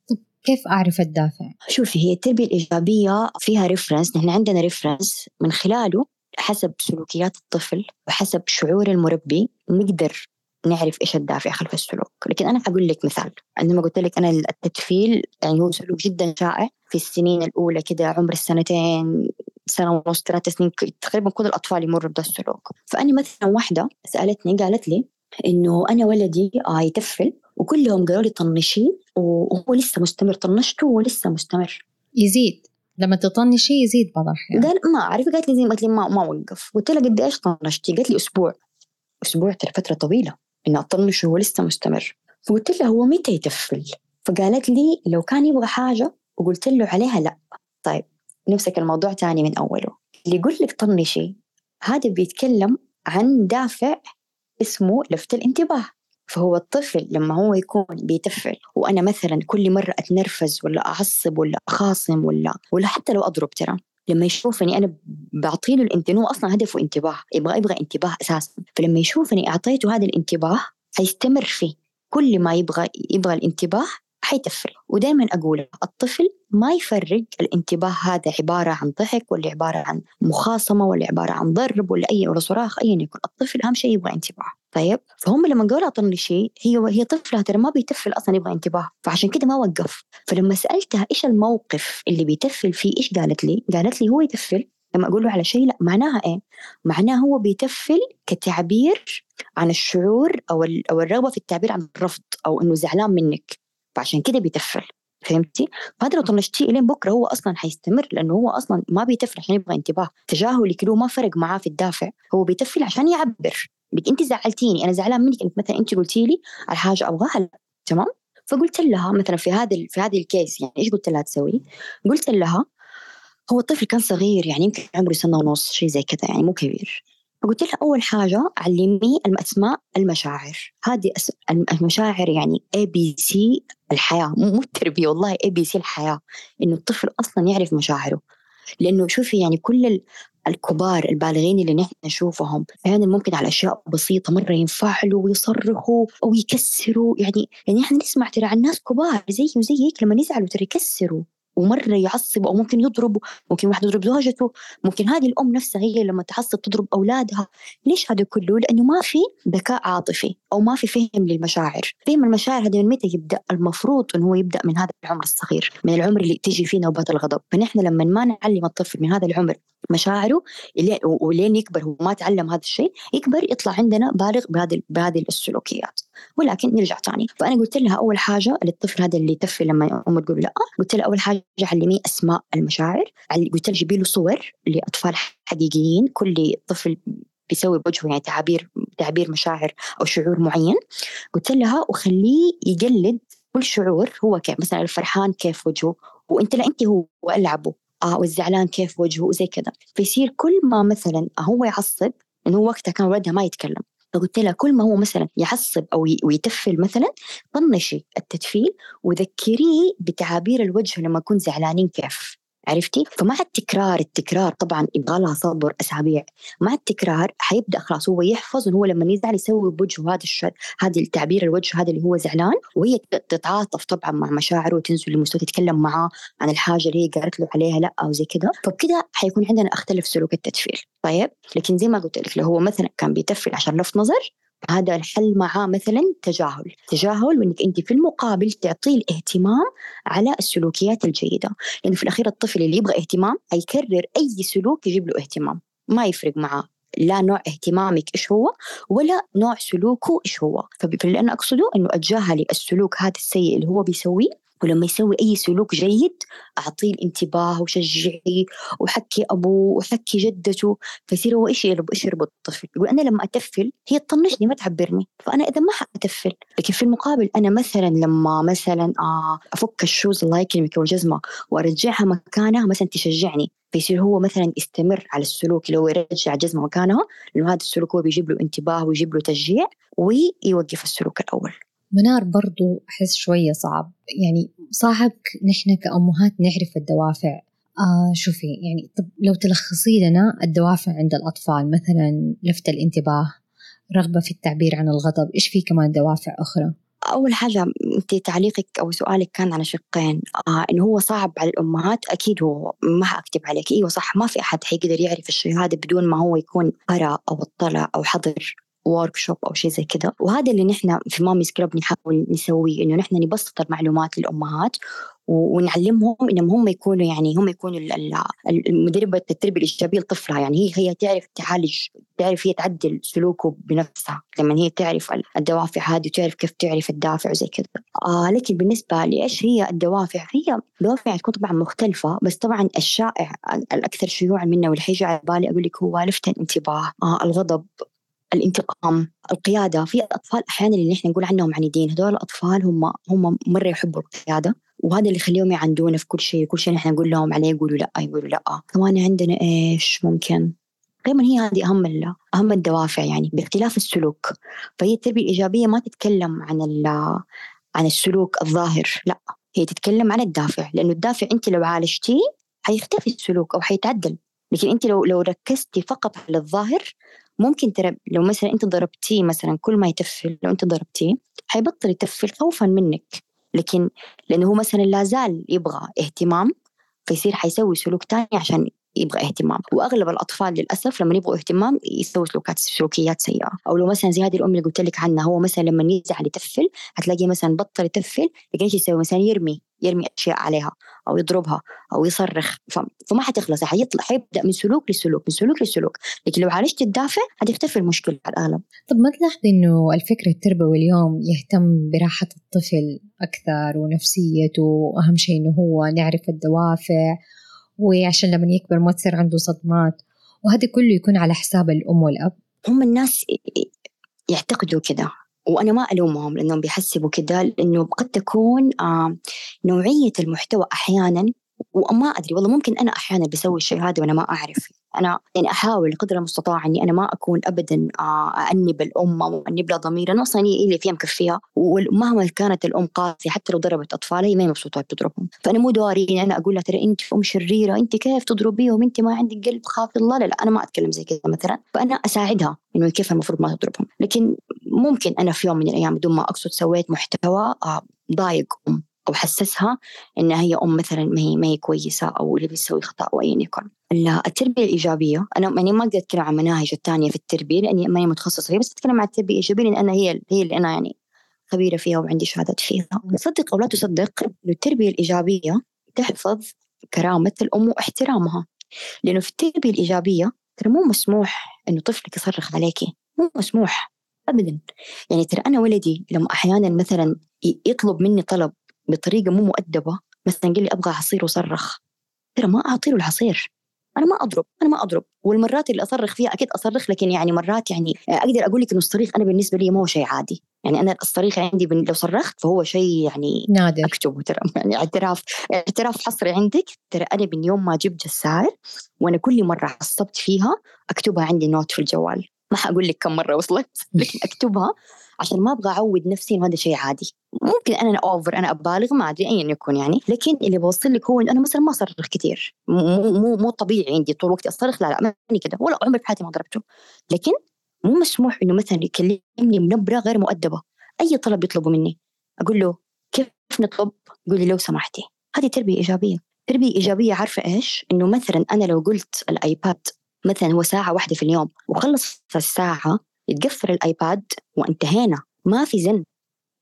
كيف أعرف الدافع؟ شوفي هي التربية الإيجابية فيها reference نحن عندنا reference من خلاله حسب سلوكيات الطفل وحسب شعور المربي. نقدر نعرف إيش الدافع خلف السلوك، لكن أنا حقول لك مثال، عندما قلت لك أنا التتفيل يعني هو سلوك جدا شائع. في السنين الأولى كده عمر السنتين سنة ونص ثلاث سنين تقريبا كل الأطفال يمروا بهذا السلوك، فاني مثلا واحدة سألتني قالت لي إنه أنا ولدي آه يتفل. وكلهم قالوا لي طنشي وهو لسه مستمر طنشته وهو لسه مستمر. يزيد. لما تطنشي يزيد بعض الأحيان. قال ما أعرف قالت لي زي قالت لي ما ما وقف. قلت لها قد إيش طنشتي؟ قالت لي أسبوع. أسبوع ترى فترة طويلة إنه أطنش وهو لسه مستمر. فقلت لها هو متى يتفل؟ فقالت لي لو كان يبغى حاجة وقلت له عليها لا. طيب نمسك الموضوع تاني من أوله. اللي يقول لك طنشي هذا بيتكلم عن دافع اسمه لفت الانتباه. فهو الطفل لما هو يكون بيتفل وأنا مثلا كل مرة أتنرفز ولا أعصب ولا أخاصم ولا ولا حتى لو أضرب ترى لما يشوفني أنا بعطي له الانتباه أصلا هدفه انتباه يبغى يبغى انتباه أساسا. فلما يشوفني أعطيته هذا الانتباه حيستمر فيه. كل ما يبغى يبغى الانتباه حيتفل. ودائما أقول الطفل ما يفرق الانتباه هذا عبارة عن ضحك ولا عبارة عن مخاصمة ولا عبارة عن ضرب ولا أي ولا صراخ أيا يكن. الطفل أهم شيء يبغى انتباه. طيب؟ فهم لما قالوا أعطوني شيء هي هي طفلة ترى ما بيتفل أصلا يبغى انتباه فعشان كده ما وقف. فلما سألتها إيش الموقف اللي بيتفل فيه إيش قالت لي؟ قالت لي هو يتفل. لما أقول له على شيء لا معناها إيه؟ معناها هو بيتفل كتعبير عن الشعور أو أو الرغبة في التعبير عن الرفض أو إنه زعلان منك. فعشان كده بيتفل. فهمتي؟ فهذا لو طنشتيه إلين بكرة هو أصلا حيستمر لأنه هو أصلا ما بيتفل عشان يبغى انتباه، تجاهلك له ما فرق معاه في الدافع، هو بيتفل عشان يعبر، لك أنت زعلتيني أنا زعلان منك إنك مثلا أنت قلتي لي على حاجة أبغاها تمام؟ فقلت لها مثلا في هذا في هذه ال case يعني إيش قلت لها تسوي؟ قلت لها هو الطفل كان صغير يعني يمكن عمره سنة ونص شيء زي كذا يعني مو كبير فقلت لها أول حاجة علميه الأسماء المشاعر هذه المشاعر يعني اي بي سي الحياة مو التربية والله اي بي سي الحياة إنه الطفل أصلا يعرف مشاعره لأنه شوفي يعني كل الكبار البالغين اللي نحن نشوفهم. أحيانا ممكن على أشياء بسيطة مرة ينفعلوا ويصرخوا أو يكسروا. يعني يعني إحنا نسمع ترى عن ناس كبار زيي وزيك لما يزعلوا ترى يكسروا. ومرة يعصب أو ممكن يضرب ممكن واحد يضرب زوجته ممكن هذه الأم نفسها هي لما تعصب تضرب أولادها. ليش هذا كله؟ لأنه ما في ذكاء عاطفي أو ما في فهم للمشاعر. فهم المشاعر هذه من متى يبدأ؟ المفروض إنه هو يبدأ من هذا العمر الصغير من العمر اللي تيجي فيه نوبات الغضب. فنحن لما ما نعلم الطفل من هذا العمر مشاعره ولين يكبر هو ما تعلم هذا الشيء يكبر يطلع عندنا بالغ بهذه بهذه السلوكيات. ولكن نرجع ثاني فأنا قلت لها أول حاجة للطفل هذا اللي يتفل لما أمه تقول لا. قلت لها أول حاجة علميه أسماء المشاعر. قلت لها جيبي له صور لأطفال حقيقيين. كل طفل بيسوي بوجهه يعني تعابير تعبير مشاعر أو شعور معين. قلت لها وخليه يقلد كل شعور هو كيف. مثلا الفرحان كيف وجهه؟ وأنت لا أنت هو ألعبه. آه والزعلان كيف وجهه؟ وزي كذا. فيصير كل ما مثلا هو يعصب إنه وقتها كان ولدها ما يتكلم. فقلت لها كل ما هو مثلا يعصب أو ويتفل مثلا طنشي التتفيل وذكريه بتعابير الوجه لما يكون زعلانين كيف. عرفتي؟ فمع التكرار التكرار طبعا يبغى لها صبر أسابيع. مع التكرار حيبدأ خلاص هو يحفظ هو لما يزعل يسوي بوجهه هذا الشد هذا التعبير الوجه هذا اللي هو زعلان وهي تتعاطف طبعا مع مشاعره وتنزل لمستوى تتكلم معاه عن الحاجة اللي هي قالت له عليها لأ أو زي كذا فبكذا حيكون عندنا أختلف سلوك التتفيل طيب؟ لكن زي ما قلت لك لو هو مثلا كان بيتفل عشان لفت نظر هذا الحل معاه مثلا تجاهل. تجاهل وإنك أنت في المقابل تعطيه الاهتمام على السلوكيات الجيدة. لأنه في الأخير الطفل اللي يبغى اهتمام حيكرر أي سلوك يجيب له اهتمام. ما يفرق معاه. لا نوع اهتمامك إيش هو ولا نوع سلوكه إيش هو. فاللي أنا أقصده إنه اتجاهلي السلوك هذا السيء اللي هو بيسويه ولما يسوي أي سلوك جيد أعطيه الانتباه وشجعي وحكي أبوه وحكي جدته. فيصير هو إيش يربط إيش يربط الطفل؟ يقول أنا لما أتفل هي تطنشني ما تعبرني. فأنا إذا ما حأتفل لكن في المقابل أنا مثلا لما مثلا آه، أفك الشوز الله يكرمك والجزمة وأرجعها مكانها مثلا تشجعني. فيصير هو مثلا يستمر على السلوك اللي هو يرجع جزمة مكانها لأنه هذا السلوك هو بيجيب له انتباه ويجيب له تشجيع ويوقف السلوك الأول. منار برضو أحس شوية صعب. يعني صعب نحن كأمهات نعرف الدوافع. آه شوفي يعني طب لو تلخصي لنا الدوافع عند الأطفال مثلا لفت الانتباه رغبة في التعبير عن الغضب إيش في كمان دوافع أخرى؟ أول حاجة أنت تعليقك أو سؤالك كان على شقين. آه إنه هو صعب على الأمهات أكيد هو ما أكتب عليك. أيوة صح ما في أحد حيقدر يعرف الشيء هذا بدون ما هو يكون قرأ أو اطلع أو حضر. ورك شوب أو شيء زي كذا. وهذا اللي نحن في ماميز كلوب نحاول نسويه إنه نحن نبسط المعلومات للامهات ونعلمهم إنهم هم يكونوا يعني هم يكونوا المدربة التربية الإيجابية لطفلها يعني هي هي تعرف تعالج تعرف هي تعدل سلوكه بنفسها. لما هي تعرف الدوافع هذه وتعرف كيف تعرف الدافع وزي كذا. آه لكن بالنسبة لإيش هي الدوافع؟ هي دوافع تكون طبعا مختلفة بس طبعا الشائع الأكثر شيوعا منه واللي حيجي على بالي أقول لك هو لفت الانتباه آه الغضب الانتقام القيادة. في أطفال أحيانا اللي نحن نقول عنهم عنيدين هذول الأطفال هم هم مرة يحبوا القيادة وهذا اللي يخليهم يعندونا في كل شيء. كل شيء نحن نقول لهم عليه يقولوا لأ يقولوا لأ. كمان عندنا إيش ممكن؟ غالبا هي هذه أهم أهم الدوافع يعني باختلاف السلوك. فهي التربية الإيجابية ما تتكلم عن عن السلوك الظاهر لأ. هي تتكلم عن الدافع لأنه الدافع أنت لو عالجتيه حيختفي السلوك أو حيتعدل. لكن أنت لو لو ركزتي فقط على الظاهر ممكن ترى لو مثلا أنت ضربتيه مثلا كل ما يتفل لو أنت ضربتيه حيبطل يتفل خوفا منك. لكن لأنه هو مثلا لا زال يبغى اهتمام فيصير حيسوي سلوك تاني عشان يبغى اهتمام. وأغلب الأطفال للأسف لما يبغوا اهتمام يسووا سلوكات سلوكيات سيئة. أو لو مثلا زي هذه الأم اللي قلت لك عنها هو مثلا لما يزعل يتفل هتلاقيه مثلا بطل يتفل لكن إيش يسوي؟ مثلا يرمي. يرمي أشياء عليها أو يضربها أو يصرخ. فما حتخلص حيطلع حيبدأ من سلوك لسلوك من سلوك لسلوك. لكن لو عالجت الدافع حتختفي المشكلة على الاغلب طب ما تلاحظي إنه الفكر التربوي اليوم يهتم براحة الطفل أكثر ونفسيته وأهم شيء إنه هو نعرف الدوافع وعشان لما يكبر ما تصير عنده صدمات. وهذا كله يكون على حساب الأم والأب. هم الناس يعتقدوا كذا وأنا ما ألومهم لأنهم بيحسبوا كذا لأنه قد تكون نوعية المحتوى أحيانا وما أدري والله ممكن أنا أحيانا بسوي الشيء هذا وأنا ما أعرف. أنا يعني أحاول قدر المستطاع إني أنا ما أكون ابدا آه، انب الام أو انب لها ضمير. أنا أصلا هي اللي فيها مكفيها. ومهما كانت الأم قاسية حتى لو ضربت أطفالها هي ما مبسوطة بتضربهم. فأنا مو دوري إني أنا أقول لها ترى أنت أم شريرة أنت كيف تضربيهم؟ أنت ما عندك قلب خاف الله لا لا أنا ما أتكلم زي كذا مثلا. فأنا أساعدها إنه كيف المفروض ما تضربهم. لكن ممكن أنا في يوم من الأيام بدون ما أقصد سويت محتوى آه، ضايق أم. أو حسسها انها هي أم مثلا ما هي ما هي كويسة أو اللي بيسوي خطأ أو ايا يكن. التربية الإيجابية أنا يعني ما أقدر أتكلم عن المناهج الثانية في التربية لأني ماني متخصصة فيها بس أتكلم عن التربية الإيجابية لأن أنا هي هي اللي أنا يعني خبيرة فيها وعندي شهادات فيها. تصدق أو لا تصدق إنه التربية الإيجابية تحفظ كرامة الأم واحترامها. لأنه في التربية الإيجابية ترى مو مسموح إنه طفلك يصرخ عليكي، مو مسموح ابدا. يعني ترى أنا ولدي لما أحيانا مثلا يطلب مني طلب بطريقة مو مؤدبة مثلا قال لي أبغى عصير وصرخ. ترى ما اعطي له العصير. أنا ما أضرب أنا ما أضرب. والمرات اللي أصرخ فيها أكيد أصرخ لكن يعني مرات يعني أقدر أقول لك إنه الصريخ أنا بالنسبة لي ما هو شيء عادي. يعني أنا الصريخ عندي لو صرخت فهو شيء يعني نادر. اكتبه ترى يعني اعتراف اعتراف حصري عندك. ترى أنا من يوم ما جبت جسار وأنا كل مرة عصبت فيها أكتبها عندي note في الجوال. ما لك كم مرة وصلت لكن أكتبها عشان ما أبغى أعود نفسي إنه هذا شيء عادي. ممكن أنا over أنا أبالغ ما أدري ايا يكن يعني. لكن اللي بوصل لك هو إنه أنا مثلا ما أصرخ كثير مو مو مو طبيعي عندي طول الوقت أصرخ لا لا ماني كذا ولا عمري في حياتي ما ضربته. لكن مو مسموح إنه مثلا يكلمني بنبرة غير مؤدبة. أي طلب يطلبه مني. أقول له كيف نطلب؟ يقول لي لو سمحتي. هذه تربية إيجابية. تربية إيجابية عارفة إيش؟ إنه مثلا أنا لو قلت الآيباد مثلا هو ساعة واحدة في اليوم وخلص الساعة يتقفل الآيباد وانتهينا. ما في زن.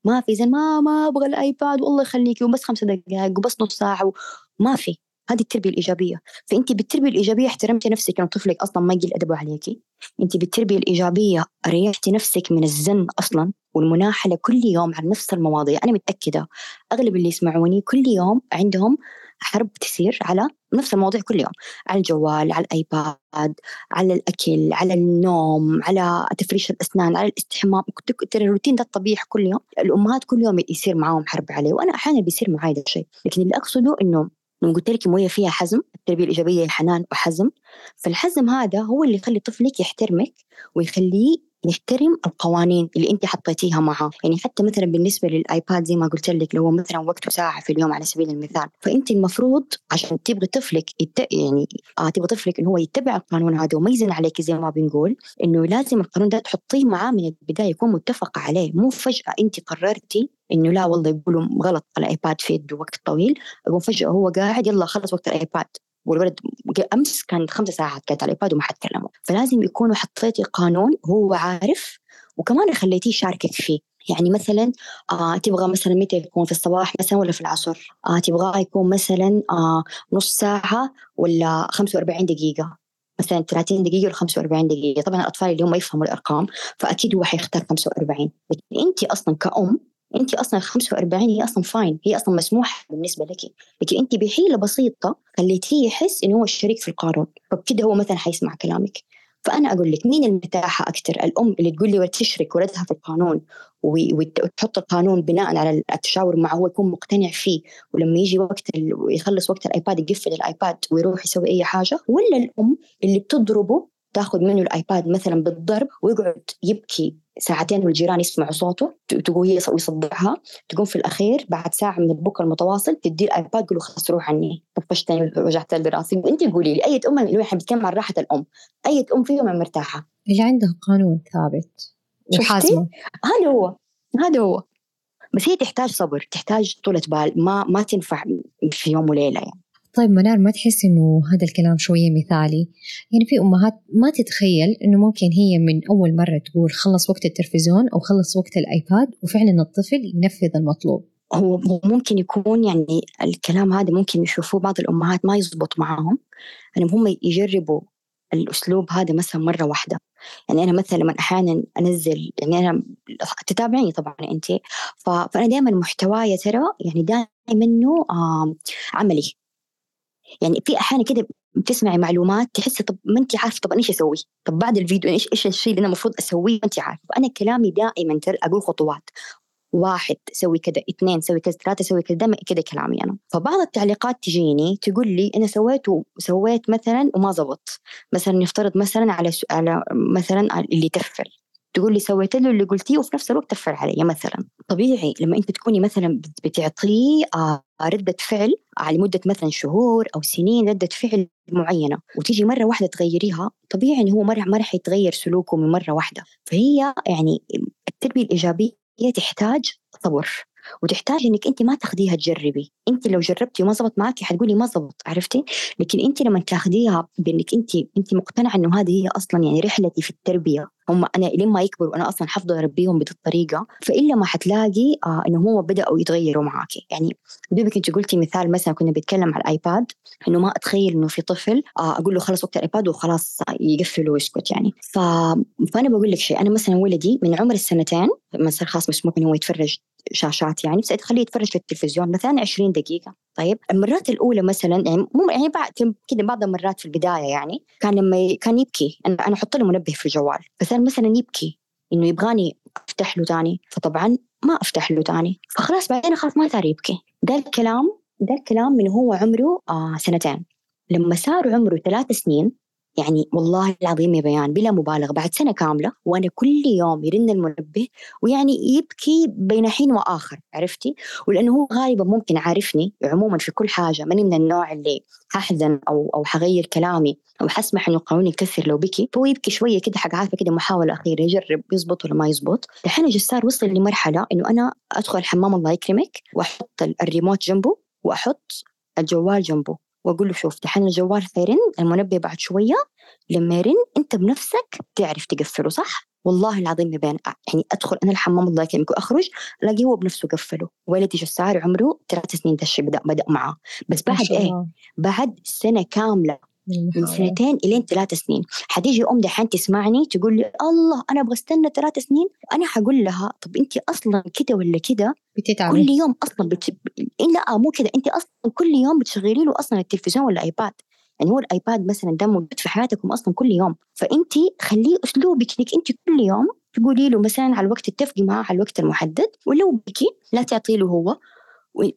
ما في زن. ما ما أبغى الآيباد والله يخليكي وبس خمسة دقائق وبس نص ساعة ما في. هذه التربية الإيجابية. فأنت بالتربية الإيجابية احترمتي نفسك انه طفلك أصلا ما يقل ادبه عليكي. أنت بالتربية الإيجابية ريحتي نفسك من الزن أصلا والمناحله كل يوم عن نفس المواضيع. أنا متأكدة أغلب اللي يسمعوني كل يوم عندهم حرب تصير على نفس المواضيع كل يوم على الجوال على الآيباد على الأكل على النوم على تفريش الأسنان على الاستحمام. ترى الروتين ده الطبيعي كل يوم. الأمهات كل يوم يصير معاهم حرب عليه وأنا أحيانا بيصير معي هذا الشيء. لكن اللي أقصده إنه لما قلت لك مويه فيها حزم التربية الإيجابية حنان وحزم فالحزم هذا هو اللي يخلي طفلك يحترمك ويخليه نحترم القوانين اللي انت حطيتيها معه يعني حتى مثلا بالنسبة للآيباد زي ما قلت لك لو مثلا وقته ساعه في اليوم على سبيل المثال. فأنت المفروض عشان تبغي طفلك يت... يعني آه تبغى طفلك انه هو يتبع القانون هذا وما يزن عليك زي ما بنقول إنه لازم القانون ده تحطيه معاه من البداية يكون متفق عليه. مو فجأة أنت قررتي إنه لا والله يقولوا غلط الايباد في يده وقت طويل اقوم فجأة هو قاعد يلا خلص وقت الآيباد. والولد أمس كان خمس ساعات كانت على الإيباد وما حد كلمه. فلازم يكونوا حطيتي قانون هو عارف وكمان خليتيه يشاركك فيه. يعني مثلا آه تبغى مثلا متى يكون؟ في الصباح مثلا ولا في العصر؟ آه تبغاه يكون مثلا آه نص ساعة ولا 45 دقيقة؟ مثلا 30 دقيقة ولا 45 دقيقة؟ طبعا الأطفال اللي هم يفهموا الأرقام فأكيد هو حيختار 45 لكن أنت أصلا كأم انت أصلا 45 هي أصلا فاين هي أصلا مسموح بالنسبة لك. لكن انت بحيلة بسيطة خليتيه يحس إنه هو الشريك في القانون. فبكده هو مثلا حيسمع كلامك. فأنا أقول لك مين المرتاحه أكثر الأم اللي تقول لي تشرك ولدها في القانون وتحط القانون بناء على التشاور معه هو يكون مقتنع فيه. ولما يجي وقت يخلص وقت الآيباد يقفل الآيباد ويروح يسوي أي حاجة. ولا الأم اللي بتضربه تاخذ منه الآيباد مثلا بالضرب ويقعد يبكي ساعتين والجيران يسمعوا صوته تقول هي يصدعها تقوم في الأخير بعد ساعة من البكاء المتواصل تدي الآيباد تقول خلاص روح عني. طفشتني وجعت لي راسي. وأنت قولي لي أي أم اللي إحنا بنتكلم عن راحة الأم؟ أي أم فيهم مرتاحة؟ اللي عنده قانون ثابت. وحازمه هذا هو هذا هو. بس هي تحتاج صبر تحتاج طولة بال ما ما تنفع في يوم وليلة يعني. طيب منار ما تحس إنه هذا الكلام شوية مثالي؟ يعني في أمهات ما تتخيل إنه ممكن هي من أول مرة تقول خلص وقت التلفزيون أو خلص وقت الآيباد وفعلا الطفل ينفذ المطلوب. هو ممكن يكون يعني الكلام هذا ممكن يشوفوه بعض الأمهات ما يزبط معاهم. يعني هم يجربوا الأسلوب هذا مثلا مرة واحدة. يعني أنا مثلا لما أحيانا أنزل يعني أنا تتابعيني طبعا أنت. فأنا دائما محتواي ترى يعني دائما منه عملي. يعني في أحيانا كده بتسمعي معلومات تحسي طب ما انت عارفة طب أنا إيش أسوي؟ طب بعد الفيديو إيش إيش الشيء اللي أنا المفروض أسويه انت عارفة؟ أنا كلامي دائما أقول خطوات. واحد سوي كذا اثنين سوي كذا ثلاثة سوي كذا دائما كذا كلامي أنا. فبعض التعليقات تجيني تقول لي أنا سويت وسويت مثلا وما زبط. مثلا نفترض مثلا على على مثلا اللي تفل تقول لي سويت له اللي قلتيه وفي نفس الوقت تفل علي مثلا. طبيعي لما أنت تكوني مثلا بتعطيه آه ردة فعل على مدة مثلا شهور أو سنين ردة فعل معينة وتيجي مرة واحدة تغيريها طبيعي إنه هو ما راح يتغير سلوكه من مرة واحدة. فهي يعني التربية الإيجابية تحتاج صبر وتحتاج إنك أنت ما تاخذيها تجربي. أنت لو جربتي وما زبط معك حتقولي ما زبط عرفتي؟ لكن أنت لما تاخذيها بإنك انت أنت مقتنعة إنه هذه هي أصلا يعني رحلتي في التربية. هم أنا لما يكبروا وأنا أصلا حفضل اربيهم بهذه الطريقة فإلا ما حتلاقي آه إنه هو بدأوا يتغيروا معك يعني دوبك أنت قلتي مثال مثلا كنا بنتكلم على الآيباد إنه ما أتخيل إنه في طفل آه أقول له خلص وقت الآيباد وخلاص يقفل ويسكت يعني. ف... فأنا بقول لك شيء أنا مثلا ولدي من عمر السنتين مثلا خلاص مسموح انه هو يتفرج شاشات يعني بس تخليه يتفرج في التلفزيون مثلا 20 دقيقة. طيب المرات الأولى مثلا يعني مو يعني بعد كذا بعض المرات في البداية يعني كان لما كان يبكي أنا أنا أحط له منبه في الجوال. فصار مثلا يبكي إنه يبغاني أفتح له ثاني فطبعا ما أفتح له ثاني فخلاص بعدين خلاص ما صار يبكي. ده الكلام ده الكلام من هو عمره آه سنتين. لما صار عمره ثلاث سنين يعني والله العظيم يا بيان بلا مبالغة بعد سنة كاملة وأنا كل يوم يرن المنبه ويعني يبكي بين حين وآخر عرفتي؟ ولأنه هو غالبا ممكن عارفني عموما في كل حاجة ماني من النوع اللي ححزن أو أو حغير كلامي أو حسمح إنه قانوني يكسر لو بكي فهو يبكي شوية كده حق عارفة كده محاولة أخيرة يجرب يزبط ولا ما يزبط. الحين جسار وصل لمرحلة إنه أنا أدخل الحمام الله يكرمك وأحط الريموت جنبه وأحط الجوال جنبه. وأقول له شوف دحين الجوال حيرن المنبه بعد شوية لما يرن أنت بنفسك تعرف تقفله صح؟ والله العظيم ما بين يعني أدخل أنا الحمام الله يكرمك واخرج ألاقيه هو بنفسه قفله ولدي جسار عمره ثلاث سنين ده الشيء بدأ بدأ معاه بس بعد إيه؟ بعد سنة كاملة من سنتين إلين ثلاث سنين. حتيجي أم دحين تسمعني تقول لي الله أنا أبغى أستنى ثلاث سنين؟ أنا حقول لها طب أنت أصلا كده ولا كده؟ كل يوم أصلا بت... لا مو كده. أنت أصلا كل يوم بتشغلي له أصلا التلفزيون ولا ايباد يعني هو الايباد مثلا ده موجود في حياتكم أصلا كل يوم. فأنت خليه أسلوبك إنك أنت كل يوم تقولي له مثلا على الوقت اتفقي معاه على الوقت المحدد ولو بكي لا تعطي له هو.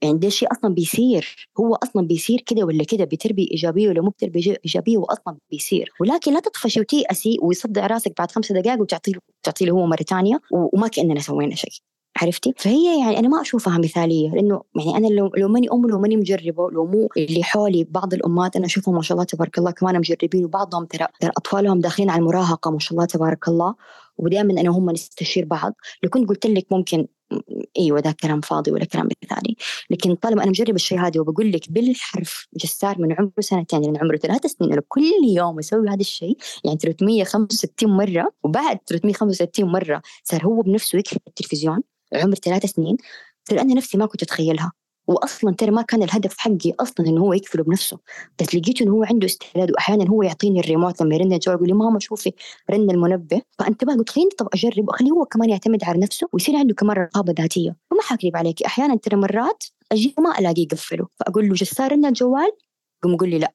يعني ده شيء أصلا بيصير هو أصلا بيصير كده ولا كده؟ بتربيه إيجابية ولا مو بتربيه إيجابية؟ هو أصلا بيصير ولكن لا تطفشي وتيأسي ويصدع راسك بعد خمسة دقائق وتعطي له تعطي له هو مرة ثانية وما كأننا سوينا شيء. عرفتي؟ فهي يعني أنا ما أشوفها مثالية. لأنه يعني أنا لو لو ماني أم لو ماني مجربة لو مو اللي حولي بعض الأمهات أنا أشوفهم ما شاء الله تبارك الله كمان مجربين وبعضهم ترى ترى أطفالهم داخلين على المراهقة ما شاء الله تبارك الله. ودائما أنا وهم نستشير بعض. لو كنت قلت لك ممكن أيوه ده كلام فاضي ولا كلام مثالي لكن طالما أنا مجرب الشيء هذا وبقول لك بالحرف جسار من عمره سنتين من عمره ثلاث سنين أنا كل يوم أسوي هذا الشيء يعني 365 مرة وبعد 365 مرة صار هو بنفسه يكفي التلفزيون عمر ثلاث سنين ترى أنا نفسي ما كنت أتخيلها. واصلا ترى ما كان الهدف حقي أصلا إنه هو يقفله بنفسه. بس لقيته إنه هو عنده استعداد واحيانا هو يعطيني الريموت لما يرن الجوال يقول لي ماما شوفي رن المنبه. فانتبه قلت خليني طب أجرب وخليه هو كمان يعتمد على نفسه ويصير عنده كمان رقابة ذاتية. وما حكذب عليك أحيانا ترى مرات أجي ما ألاقيه يقفله. فأقول له جسار رن الجوال؟ يقوم يقول لي لأ.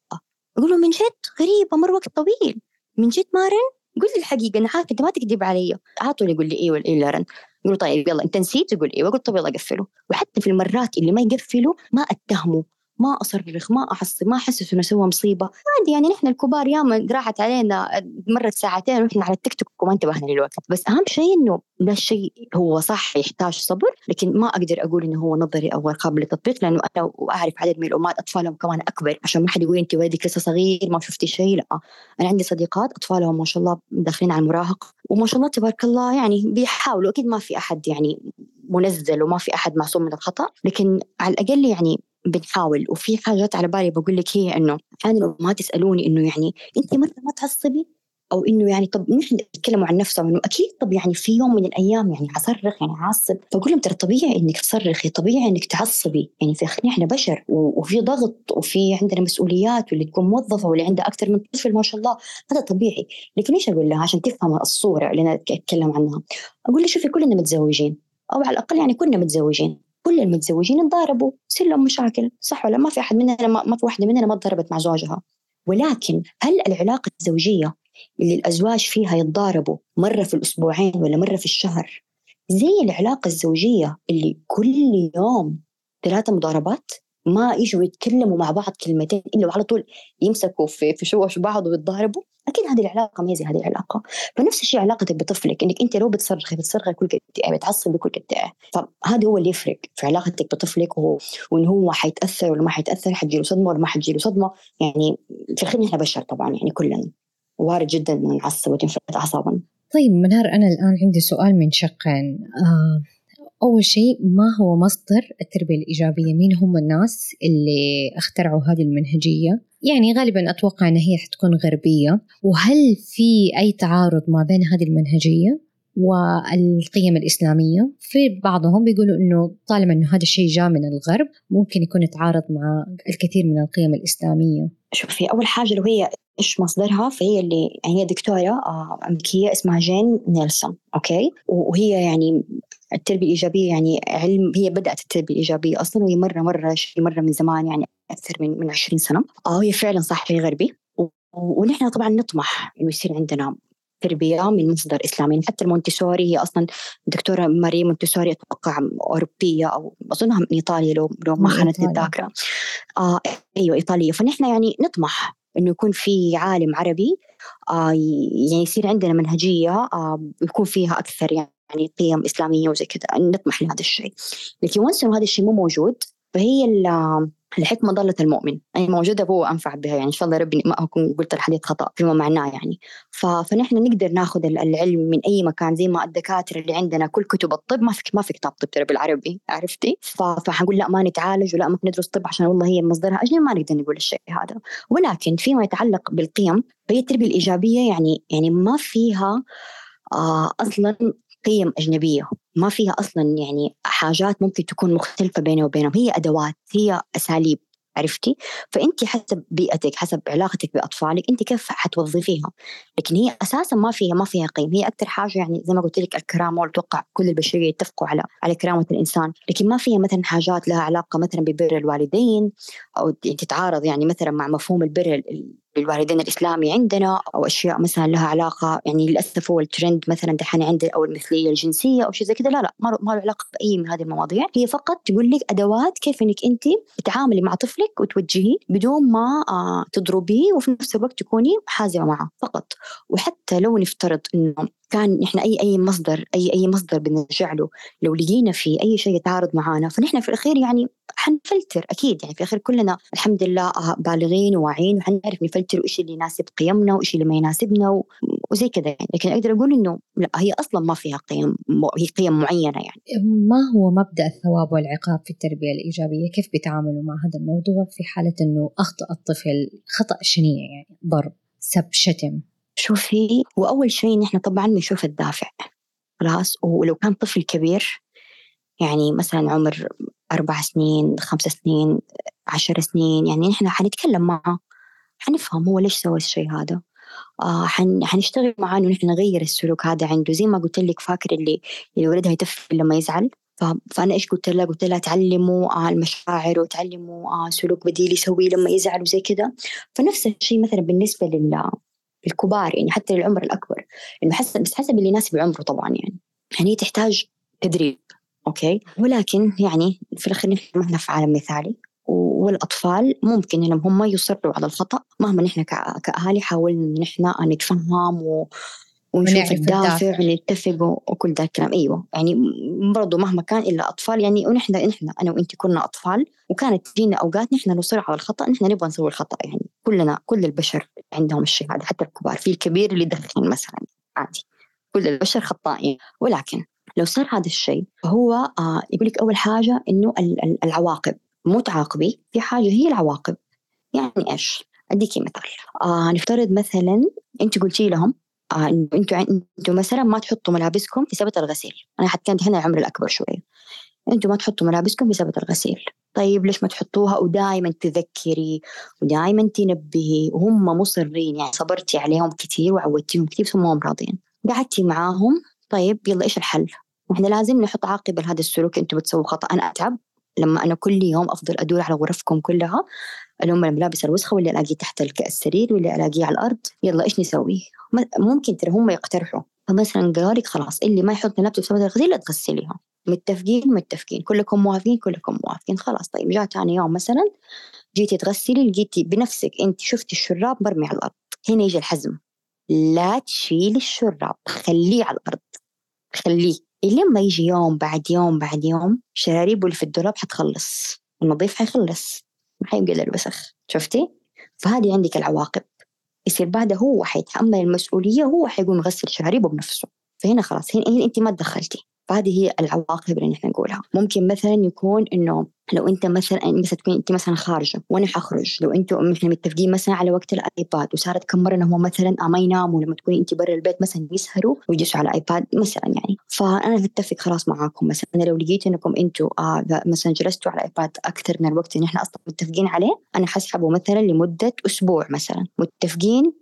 أقول له من جد؟ غريبة مر وقت طويل. من جد ما رن؟ قل لي الحقيقة أنا عارفه أنت ما تكذب علي. على طول يقول لي إيوه إلا رن. يقول طيب يلا انت نسيت؟ يقول أيوه قلت طيب يلا قفله وحتى في المرات اللي ما يقفله ما اتهمه ما أصرخ ما اعصب ما احسس إنه سوى مصيبة. عادي يعني نحن الكبار ياما راحت علينا مرت ساعتين ونحن على التيك توك وما انتبهنا للوقت. بس أهم شيء إنه ده الشيء هو صح يحتاج صبر لكن ما أقدر أقول إنه هو نظري أو قابل للتطبيق لأنه أنا واعرف عدد من الأمهات أطفالهم كمان أكبر. عشان ما حد يقول انت ولدك لسه صغير ما شفتي شيء لا. أنا عندي صديقات أطفالهم ما شاء الله داخلين على المراهقه وما شاء الله تبارك الله يعني بيحاولوا. أكيد ما في أحد يعني منزل وما في أحد معصوم من الخطأ لكن على الأقل يعني بنحاول وفي حاجات على بالي بقول لك هي إنه أحيانا الامهات يسالوني إنه يعني أنت مثلا ما تعصبي أو إنه يعني طب نحن نتكلموا عن نفسهم إنه أكيد طب يعني في يوم من الأيام يعني حصرخ يعني عاصب فاقول لهم ترى طبيعي إنك تصرخي طبيعي إنك تعصبي. يعني في إحنا بشر وفي ضغط وفي عندنا مسؤوليات واللي تكون موظفة واللي عندها أكثر من طفل ما شاء الله. هذا طبيعي. لكن إيش أقول لها عشان تفهم الصورة اللي أنا أتكلم عنها؟ أقول لها شوفي كلنا متزوجين أو على الأقل يعني كنا متزوجين. كل المتزوجين تضاربوا يصير لهم مشاكل صح ولا ما في أحد مننا ما, ما في واحدة مننا ما تضربت مع زوجها؟ ولكن هل العلاقة الزوجية اللي الأزواج فيها يتضاربوا مرة في الأسبوعين ولا مرة في الشهر زي العلاقة الزوجية اللي كل يوم ثلاثة مضاربات؟ ما يجوا يتكلموا مع بعض كلمتين إلا وعلى طول يمسكوا في في شوش بعض ويتضاربوا. أكيد هذه العلاقة ما هذه العلاقة. فنفس الشيء علاقتك بطفلك إنك أنت لو بتصرخي بتصرخي كل قد إيه بتعصبي كل قد إيه. فهذا هو اللي يفرق في علاقتك بطفلك وهو وإن هو حيتأثر ولا ما حيتأثر حتجيله صدمة ولا ما حتجيله صدمة. يعني في الخدمه إحنا بشر طبعا يعني كلنا. وارد جدا نعصب وتنفلت اعصابنا طيب منار أنا الآن عندي سؤال من شقين آه أول شيء ما هو مصدر التربية الإيجابية؟ مين هم الناس اللي اخترعوا هذه المنهجية؟ يعني غالبا أتوقع أن هي حتكون غربية. وهل في أي تعارض ما بين هذه المنهجية والقيم الإسلامية؟ في بعضهم بيقولوا أنه طالما أنه هذا الشيء جاء من الغرب ممكن يكون يتعارض مع الكثير من القيم الإسلامية. شوفي أول حاجة لو هي إيش مصدرها؟ فهي اللي يعني هي دكتورة آه، أمريكية اسمها جين نيلسون okay؟ وهي يعني التربية الإيجابية يعني علم هي بدأت التربية الإيجابية أصلا وهي مرة مرة شيء مرة من زمان يعني أكثر من من 20 سنة. آه هي فعلا صح شيء غربي ونحن طبعا نطمح إنه يصير عندنا تربية من مصدر إسلامي. يعني حتى المونتسوري هي أصلا دكتورة ماري مونتسوري أتوقع أوروبية أو أظنها من إيطاليا لو لو ما خانتني الذاكرة. آه أيوة إيطالية. فنحن يعني نطمح إنه يكون في عالم عربي آه يعني يصير عندنا منهجية آه يكون فيها أكثر يعني قيم إسلامية وزي كذا. نطمح لهذا الشيء. لكن وانس هذا الشيء مو موجود فهي الحكمة ضلة المؤمن. أي موجودة هو أنفع بها. يعني إن شاء الله ربي ما أكون قلت الحديث خطأ فيما معناه يعني. فنحن نقدر ناخذ العلم من أي مكان زي ما الدكاترة اللي عندنا كل كتب الطب ما في ما في كتاب طب ترى بالعربي عرفتي؟ فحنقول لا ما نتعالج ولا ما ندرس طب عشان والله هي مصدرها. أجنبي ما نقدر نقول الشيء هذا. ولكن فيما يتعلق بالقيم فهي التربية الإيجابية يعني يعني ما فيها آه أصلا قيم أجنبية. ما فيها أصلا يعني حاجات ممكن تكون مختلفة بينه وبينهم. هي أدوات هي أساليب عرفتي؟ فأنت حسب بيئتك حسب علاقتك بأطفالك أنت كيف حتوظفيها لكن هي أساسا ما فيها ما فيها قيم. هي أكثر حاجة يعني زي ما قلت لك الكرامة وأتوقع كل البشرية يتفقوا على على كرامة الإنسان. لكن ما فيها مثلا حاجات لها علاقة مثلا ببر الوالدين أو تتعارض يعني مثلا مع مفهوم البر بالوالدين الإسلامي عندنا أو أشياء مثلا لها علاقة يعني للأسف هو الترند مثلا دحين عندنا أو المثلية الجنسية أو شيء زي كذا لا لا ما له علاقة بأي من هذه المواضيع. هي فقط تقول لك أدوات كيف إنك أنت تتعاملي مع طفلك وتوجهيه بدون ما آه تضربيه وفي نفس الوقت تكوني حازمة معه فقط. وحتى لو نفترض إنه كان نحن اي أي مصدر اي أي مصدر بنرجع له لو لقينا فيه أي شيء يتعارض معانا فنحن في الأخير يعني حنفلتر أكيد. يعني في الأخير كلنا الحمد لله آه، بالغين وواعيين وحنعرف نفلتر وإيش اللي يناسب قيمنا وإيش اللي ما يناسبنا وزي كذا يعني. لكن أقدر أقول إنه لا هي أصلا ما فيها قيم هي قيم معينة يعني. ما هو مبدأ الثواب والعقاب في التربية الإيجابية؟ كيف بيتعاملوا مع هذا الموضوع في حالة إنه أخطأ الطفل خطأ شنيع يعني ضرب سب شتم؟ شوفي وأول شيء نحن طبعا بنشوف الدافع خلاص؟ ولو كان طفل كبير يعني مثلا عمر أربع سنين خمس سنين عشر سنين يعني نحن حنتكلم معه حنفهم هو ليش سوى الشيء هذا. آه حن حنشتغل معاه إنه نحن نغير السلوك هذا عنده زي ما قلت لك فاكر اللي اللي ولدها يتفل لما يزعل؟ فأنا إيش قلت لها؟ قلت لها تعلموا آه المشاعر وتعلموا آه سلوك بديل يسويه لما يزعل وزي كذا. فنفس الشيء مثلا بالنسبة لل الكبار يعني حتى للعمر الأكبر. إنه حسب بس حسب اللي يناسب عمره طبعا يعني. يعني هي تحتاج تدريب أوكي؟ ولكن يعني في الأخير نحن ما إحنا في عالم مثالي والأطفال ممكن إنهم هم يصروا على الخطأ مهما نحن كأهالي حاولنا نحن نتفهم و ونشوف الدافع ونتفق وكل ذا الكلام. أيوه. يعني برضو مهما كان إلا أطفال يعني ونحن نحن أنا وإنت كنا أطفال وكانت تجينا أوقات نحن نصر على الخطأ نحن نبغى نسوي الخطأ. يعني كلنا كل البشر عندهم الشيء هذا حتى الكبار في الكبير اللي يدخن مثلا عادي. كل البشر خطائين. ولكن لو صار هذا الشيء فهو آه يقول لك أول حاجة إنه العواقب. مو تعاقبي في حاجة هي العواقب. يعني إيش؟ أديكي مثال. آه نفترض مثلا أنت قلتي لهم آه إنتوا إنتوا مثلا ما تحطوا ملابسكم في سبت الغسيل. أنا حتكلم هنا العمر الأكبر شوية إنتوا ما تحطوا ملابسكم في سبت الغسيل. طيب ليش ما تحطوها؟ ودائما تذكري ودائما تنبهي. وهم مصرين يعني صبرتي عليهم كثير وعودتيهم كثير بس هم راضيين قعدتي معاهم. طيب يلا إيش الحل؟ إحنا لازم نحط عاقبة لهذا السلوك. إنتوا بتسووا خطأ. أنا أتعب لما أنا كل يوم أفضل أدور على غرفكم كلها. الام الملابس الوسخة واللي الاقيه تحت السرير واللي الاقيه على الأرض. يلا إيش نسوي؟ ممكن ترى هم يقترحوا. فمثلا قالوا لك خلاص اللي ما يحط ملابسه في الغسيل لا تغسليها متفقين؟ متفقين. كلكم موافقين؟ كلكم موافقين. خلاص طيب جاء ثاني يوم مثلا جيتي تغسلي لقيتي بنفسك أنت شفتي الشراب مرمي على الأرض. هنا يجي الحزم. لا تشيلي الشراب خليه على الأرض. خليه. لما يجي يوم بعد يوم بعد يوم شراريبه اللي في الدولاب حتخلص. النظيف حيخلص. ما حيبقى الوسخ شفتي؟ فهذه عندك العواقب. يصير بعدها هو حيتحمل المسؤولية وهو حيقوم يغسل شراريبه بنفسه. فهنا خلاص هنا أنت ما تدخلتي. فهذه هي العواقب اللي نحن نقولها. ممكن مثلا يكون إنه لو أنت مثلا مثلا تكون أنت مثلا خارجة وأنا حخرج لو أنتم إحنا متفقين مثلا على وقت الآيباد وصارت كم مرة انهم مثلا ما يناموا لما تكوني أنت برا البيت مثلا يسهروا ويجلسوا على الآيباد مثلا يعني. فأنا اتفق خلاص معاكم. مثلا أنا لو لقيت إنكم أنتم آه مثلا جلستوا على الآيباد أكثر من الوقت اللي إحنا أصلا متفقين عليه أنا حسحبه مثلا لمدة أسبوع مثلا. متفقين؟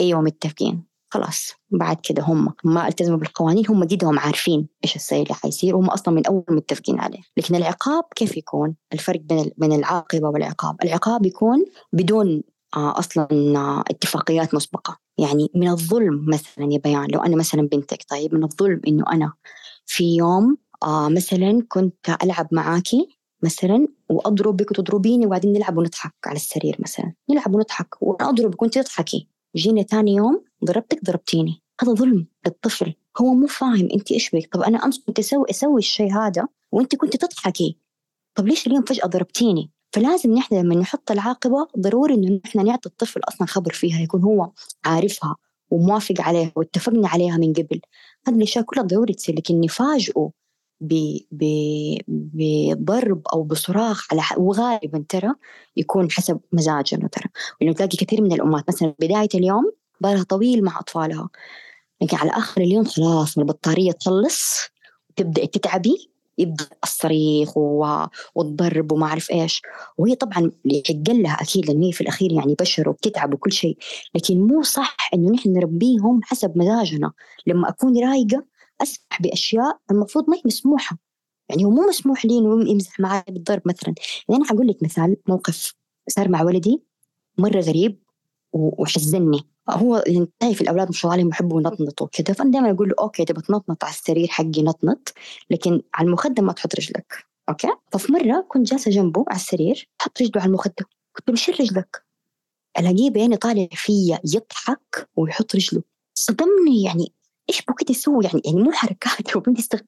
أيوه متفقين. خلاص بعد كده هم ما التزموا بالقوانين هم جدهم عارفين إيش السيء اللي حيصير وهم أصلا من أول متفقين عليه. لكن العقاب كيف يكون؟ الفرق بين بين العاقبة والعقاب. العقاب يكون بدون آه أصلا آه اتفاقيات مسبقة. يعني من الظلم مثلا يا بيان لو أنا مثلا بنتك طيب من الظلم إنه أنا في يوم آه مثلا كنت ألعب معاكي مثلا وأضربك وتضربيني وبعدين نلعب ونضحك على السرير مثلا. نلعب ونضحك وأنا أضربك وأنت تضحكي. جينا ثاني يوم ضربتك ضربتيني. هذا ظلم للطفل. هو مو فاهم انت إيش بك. طب أنا أمس كنت أسوي أسوي الشيء هذا وأنت كنت تضحكي. طب ليش اليوم فجأة ضربتيني؟ فلازم نحن لما نحط العاقبة ضروري إنه نحن نعطي الطفل أصلا خبر فيها يكون هو عارفها وموافق عليها واتفقنا عليها من قبل. هذه الأشياء كلها ضروري تصير لكن نفاجئه بضرب أو بصراخ على وغالبا ترى يكون حسب مزاجنا ترى. لأنه تلاقي كثير من الأمهات مثلا بداية اليوم بالها طويل مع أطفالها. لكن على آخر اليوم خلاص البطارية تخلص تبدا تتعبي يبدأ الصريخ والضرب وما أعرف إيش. وهي طبعا يحق لها أكيد لأن هي في الأخير يعني بشر وبتتعب وكل شيء لكن مو صح إنه نحن نربيهم حسب مزاجنا. لما أكون رايقة أسمح بأشياء المفروض ما هي مسموحة. يعني هو مو مسموح لي إنه يمزح معي بالضرب مثلا. يعني أنا حقول لك مثال موقف صار مع ولدي مرة غريب وحزني هو يعني في الأولاد الله عليهم يحبوا ينطنطوا كذا فأنا دائما أقول له okay تبغى تنطنط على السرير حقي نطنط لكن على المخدة ما تحط رجلك okay؟ ففي مرة كنت جالسة جنبه على السرير حط رجله على المخدة قلت له شيل رجلك. ألاقيه بيني طالع فيا يضحك ويحط رجله. صدمني يعني إيش بو كده يسوي؟ يعني يعني مو حركات هو استغ...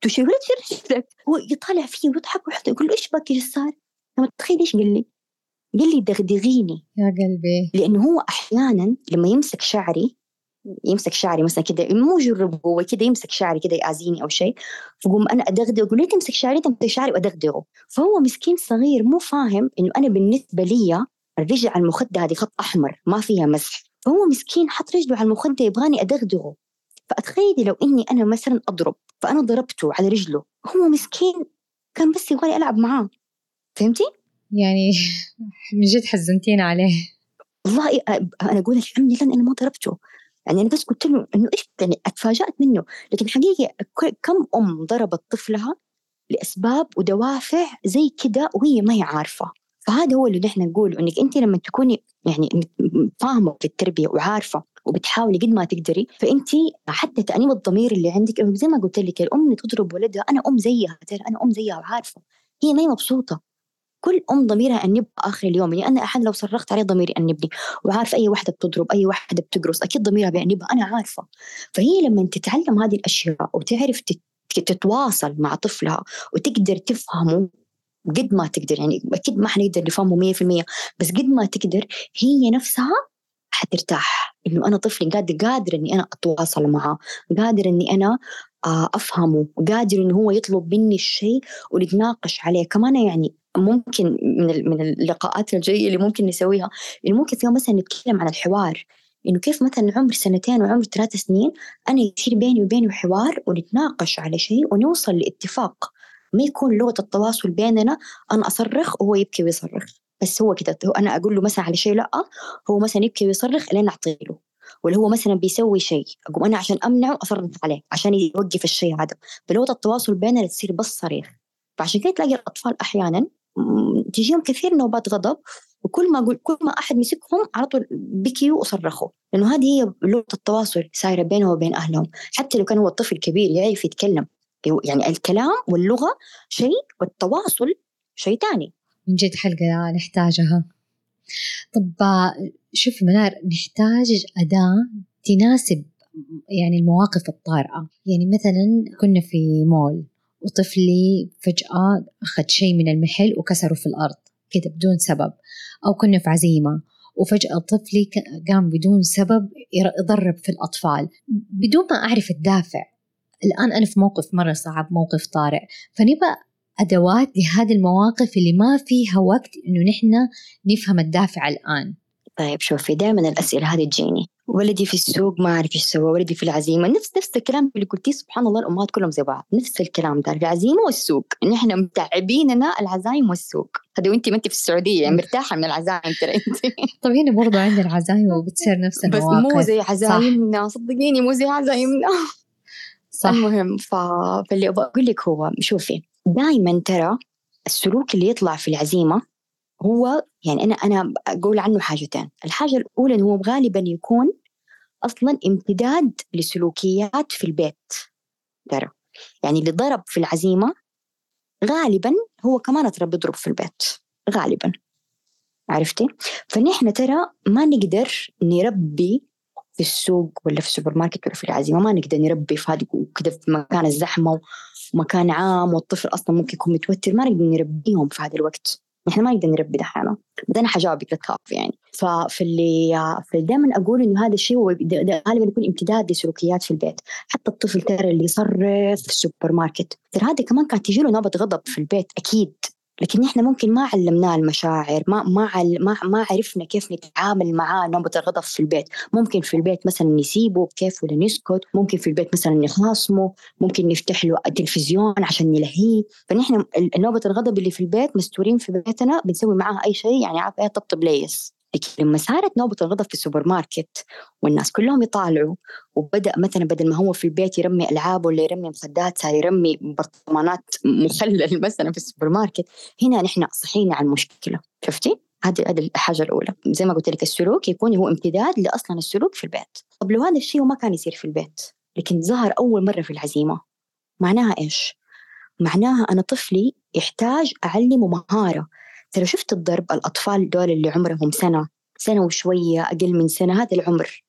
تشيل تشيل هو يطالع فيه ويضحك ويحط يقول له إيش بك إيش صار؟ تخيل إيش قال لي؟ قال لي دغدغيني. يا قلبي. لأنه هو أحيانا لما يمسك شعري يمسك شعري مثلا كده مو جرب هو كده يمسك شعري كده يأذيني أو شيء فقوم أنا أدغدغ أقول ليه تمسك شعري تمسك شعري وأدغدغه. فهو مسكين صغير مو فاهم إنه أنا بالنسبة لي الرجل على المخدة هذه خط أحمر ما فيها مسح. فهو مسكين حط رجله على المخدة يبغاني أدغدغه. فأتخيلي لو إني أنا مثلا أضرب فأنا ضربته على رجله هو مسكين كان بس يبغاني ألعب معاه. فهمتي؟ يعني (laughs) من جد حزنتينا عليه. والله أنا أقول الحمد لله أنا ما ضربته. يعني أنا بس قلت له إنه إيش يعني أتفاجأت منه. لكن حقيقة كم أم ضربت طفلها لأسباب ودوافع زي كده وهي ما هي عارفة. فهذا هو اللي نحن نقوله إنك أنت لما تكوني يعني فاهمة في التربية وعارفة وبتحاولي قد ما تقدري فأنت حتى تأنيب الضمير اللي عندك زي ما قلت لك الأم اللي تضرب ولدها أنا أم زيها ترى أنا أم زيها وعارفة. هي ما هي مبسوطة. كل أم ضميرها انبها آخر اليوم يعني أنا أحد لو صرخت عليه ضميري انبني وعارفة أي واحدة بتضرب أي واحدة بتقرص أكيد ضميرها بيأنبها أنا عارفة. فهي لما تتعلم هذه الأشياء وتعرف تتواصل مع طفلها وتقدر تفهمه قد ما تقدر يعني أكيد ما حنقدر نفهمه 100% بس قد ما تقدر هي نفسها حترتاح. إنه أنا طفلي قادر قادر إني أنا أتواصل معه قادر إني أنا آه، أفهمه قادر إنه هو يطلب مني الشيء ونتناقش عليه. كمان يعني ممكن من من اللقاءات الجاية اللي ممكن نسويها. إنه ممكن في يوم مثلا نتكلم عن الحوار. إنه كيف مثلا عمر سنتين وعمر ثلاث سنين أنا يصير بيني وبينه حوار ونتناقش على شيء ونوصل لاتفاق. ما يكون لغة التواصل بيننا أنا أصرخ وهو يبكي ويصرخ. بس هو كده أنا أقول له مثلا على شيء لأ هو مثلا يبكي ويصرخ لين اعطي له. ولا هو مثلا بيسوي شيء أقوم أنا عشان أمنعه أصرخ عليه عشان يوقف الشيء هذا. فلغه التواصل بيننا تصير بس صريخ. فعشان كده تلاقي الأطفال أحيانا تجيهم كثير نوبات غضب وكل ما أقول كل ما أحد مسكهم على طول بكيوا وصرخوا. لأنه هذه هي لغة التواصل سايره بينه وبين أهلهم. حتى لو كان هو الطفل كبير يعرف يتكلم. يعني الكلام واللغة شيء والتواصل شيء ثاني من جد حلقة نحتاجها. طب شوف منار نحتاج أداة تناسب يعني المواقف الطارئة. يعني مثلا كنا في مول. وطفلي فجأة أخذ شيء من المحل وكسره في الأرض كده بدون سبب. أو كنا في عزيمة وفجأة طفلي قام بدون سبب يضرب في الأطفال. بدون ما أعرف الدافع الآن أنا في موقف مرة صعب موقف طارئ. فنبقى أدوات لهذه المواقف اللي ما فيها وقت إنه نحن نفهم الدافع الآن. طيب شوفي دائما الأسئلة هذه تجيني. ولدي في السوق ما أعرف إيش سوى ولدي في العزيمة. نفس نفس الكلام اللي قلتيه سبحان الله الأمهات كلهم زي بعض. نفس الكلام ده العزيمة والسوق. نحن متعبيننا العزايم والسوق. هذه وانت ما انت في السعودية يعني مرتاحة من العزايم ترى انت (laughs) طب هنا برضو عندنا العزايم وبتصير نفس المواقف بس مو زي عزايمنا صدقيني مو زي عزايمنا. صح. المهم ف... فاللي أبغى أقول لك هو شوفي دائما ترى السلوك اللي يطلع في العزيمة هو يعني أنا أنا أقول عنه حاجتين. الحاجة الأولى إنه هو غالبا يكون أصلا امتداد لسلوكيات في البيت. ترى. يعني اللي ضرب في العزيمة غالبا هو كمان ترى بيضرب في البيت. غالبا. عرفتي؟ فنحن ترى ما نقدر نربي في السوق ولا في السوبر ماركت ولا في العزيمة ما نقدر نربي في هذه كذا في مكان الزحمة ومكان عام والطفل أصلا ممكن يكون متوتر ما نقدر نربيهم في هذا الوقت. إحنا ما نقدر نربي دحين بس أنا حجاوبك لا يعني. ففي اللي دائما أقول إنه هذا الشيء هو غالبا يكون امتداد لسلوكيات في البيت. حتى الطفل ترى اللي يصرف في السوبر ماركت. ترى هذا كمان كانت تجي له نوبه غضب في البيت أكيد. لكن إحنا ممكن ما علمناه المشاعر ما ما ما ما عرفنا كيف نتعامل معاه نوبة الغضب في البيت. ممكن في البيت مثلا نسيبه كيف ولا نسكت ممكن في البيت مثلا نخاصمه ممكن نفتح له التلفزيون عشان نلهيه فنحن نوبة الغضب اللي في البيت مستورين في بيتنا بنسوي معاها أي شيء يعني عارف إيه طبطب ليس. لكن لما صارت نوبة الغضب في السوبر ماركت والناس كلهم يطالعوا وبدأ مثلا بدل ما هو في البيت يرمي ألعاب ولا يرمي مخدات صار يرمي برطمانات مخلل (laughs) مثلا في السوبر ماركت هنا نحن صحينا على المشكلة شفتي؟ هذه هذه الحاجة الأولى زي ما قلت لك السلوك يكون هو امتداد لأصلا السلوك في البيت طب لو هذا الشيء ما كان يصير في البيت لكن ظهر أول مرة في العزيمة معناها إيش؟ معناها أنا طفلي يحتاج أعلمه ترى شفت الضرب؟ الأطفال دول اللي عمرهم سنة سنة وشوية أقل من سنة هذا العمر.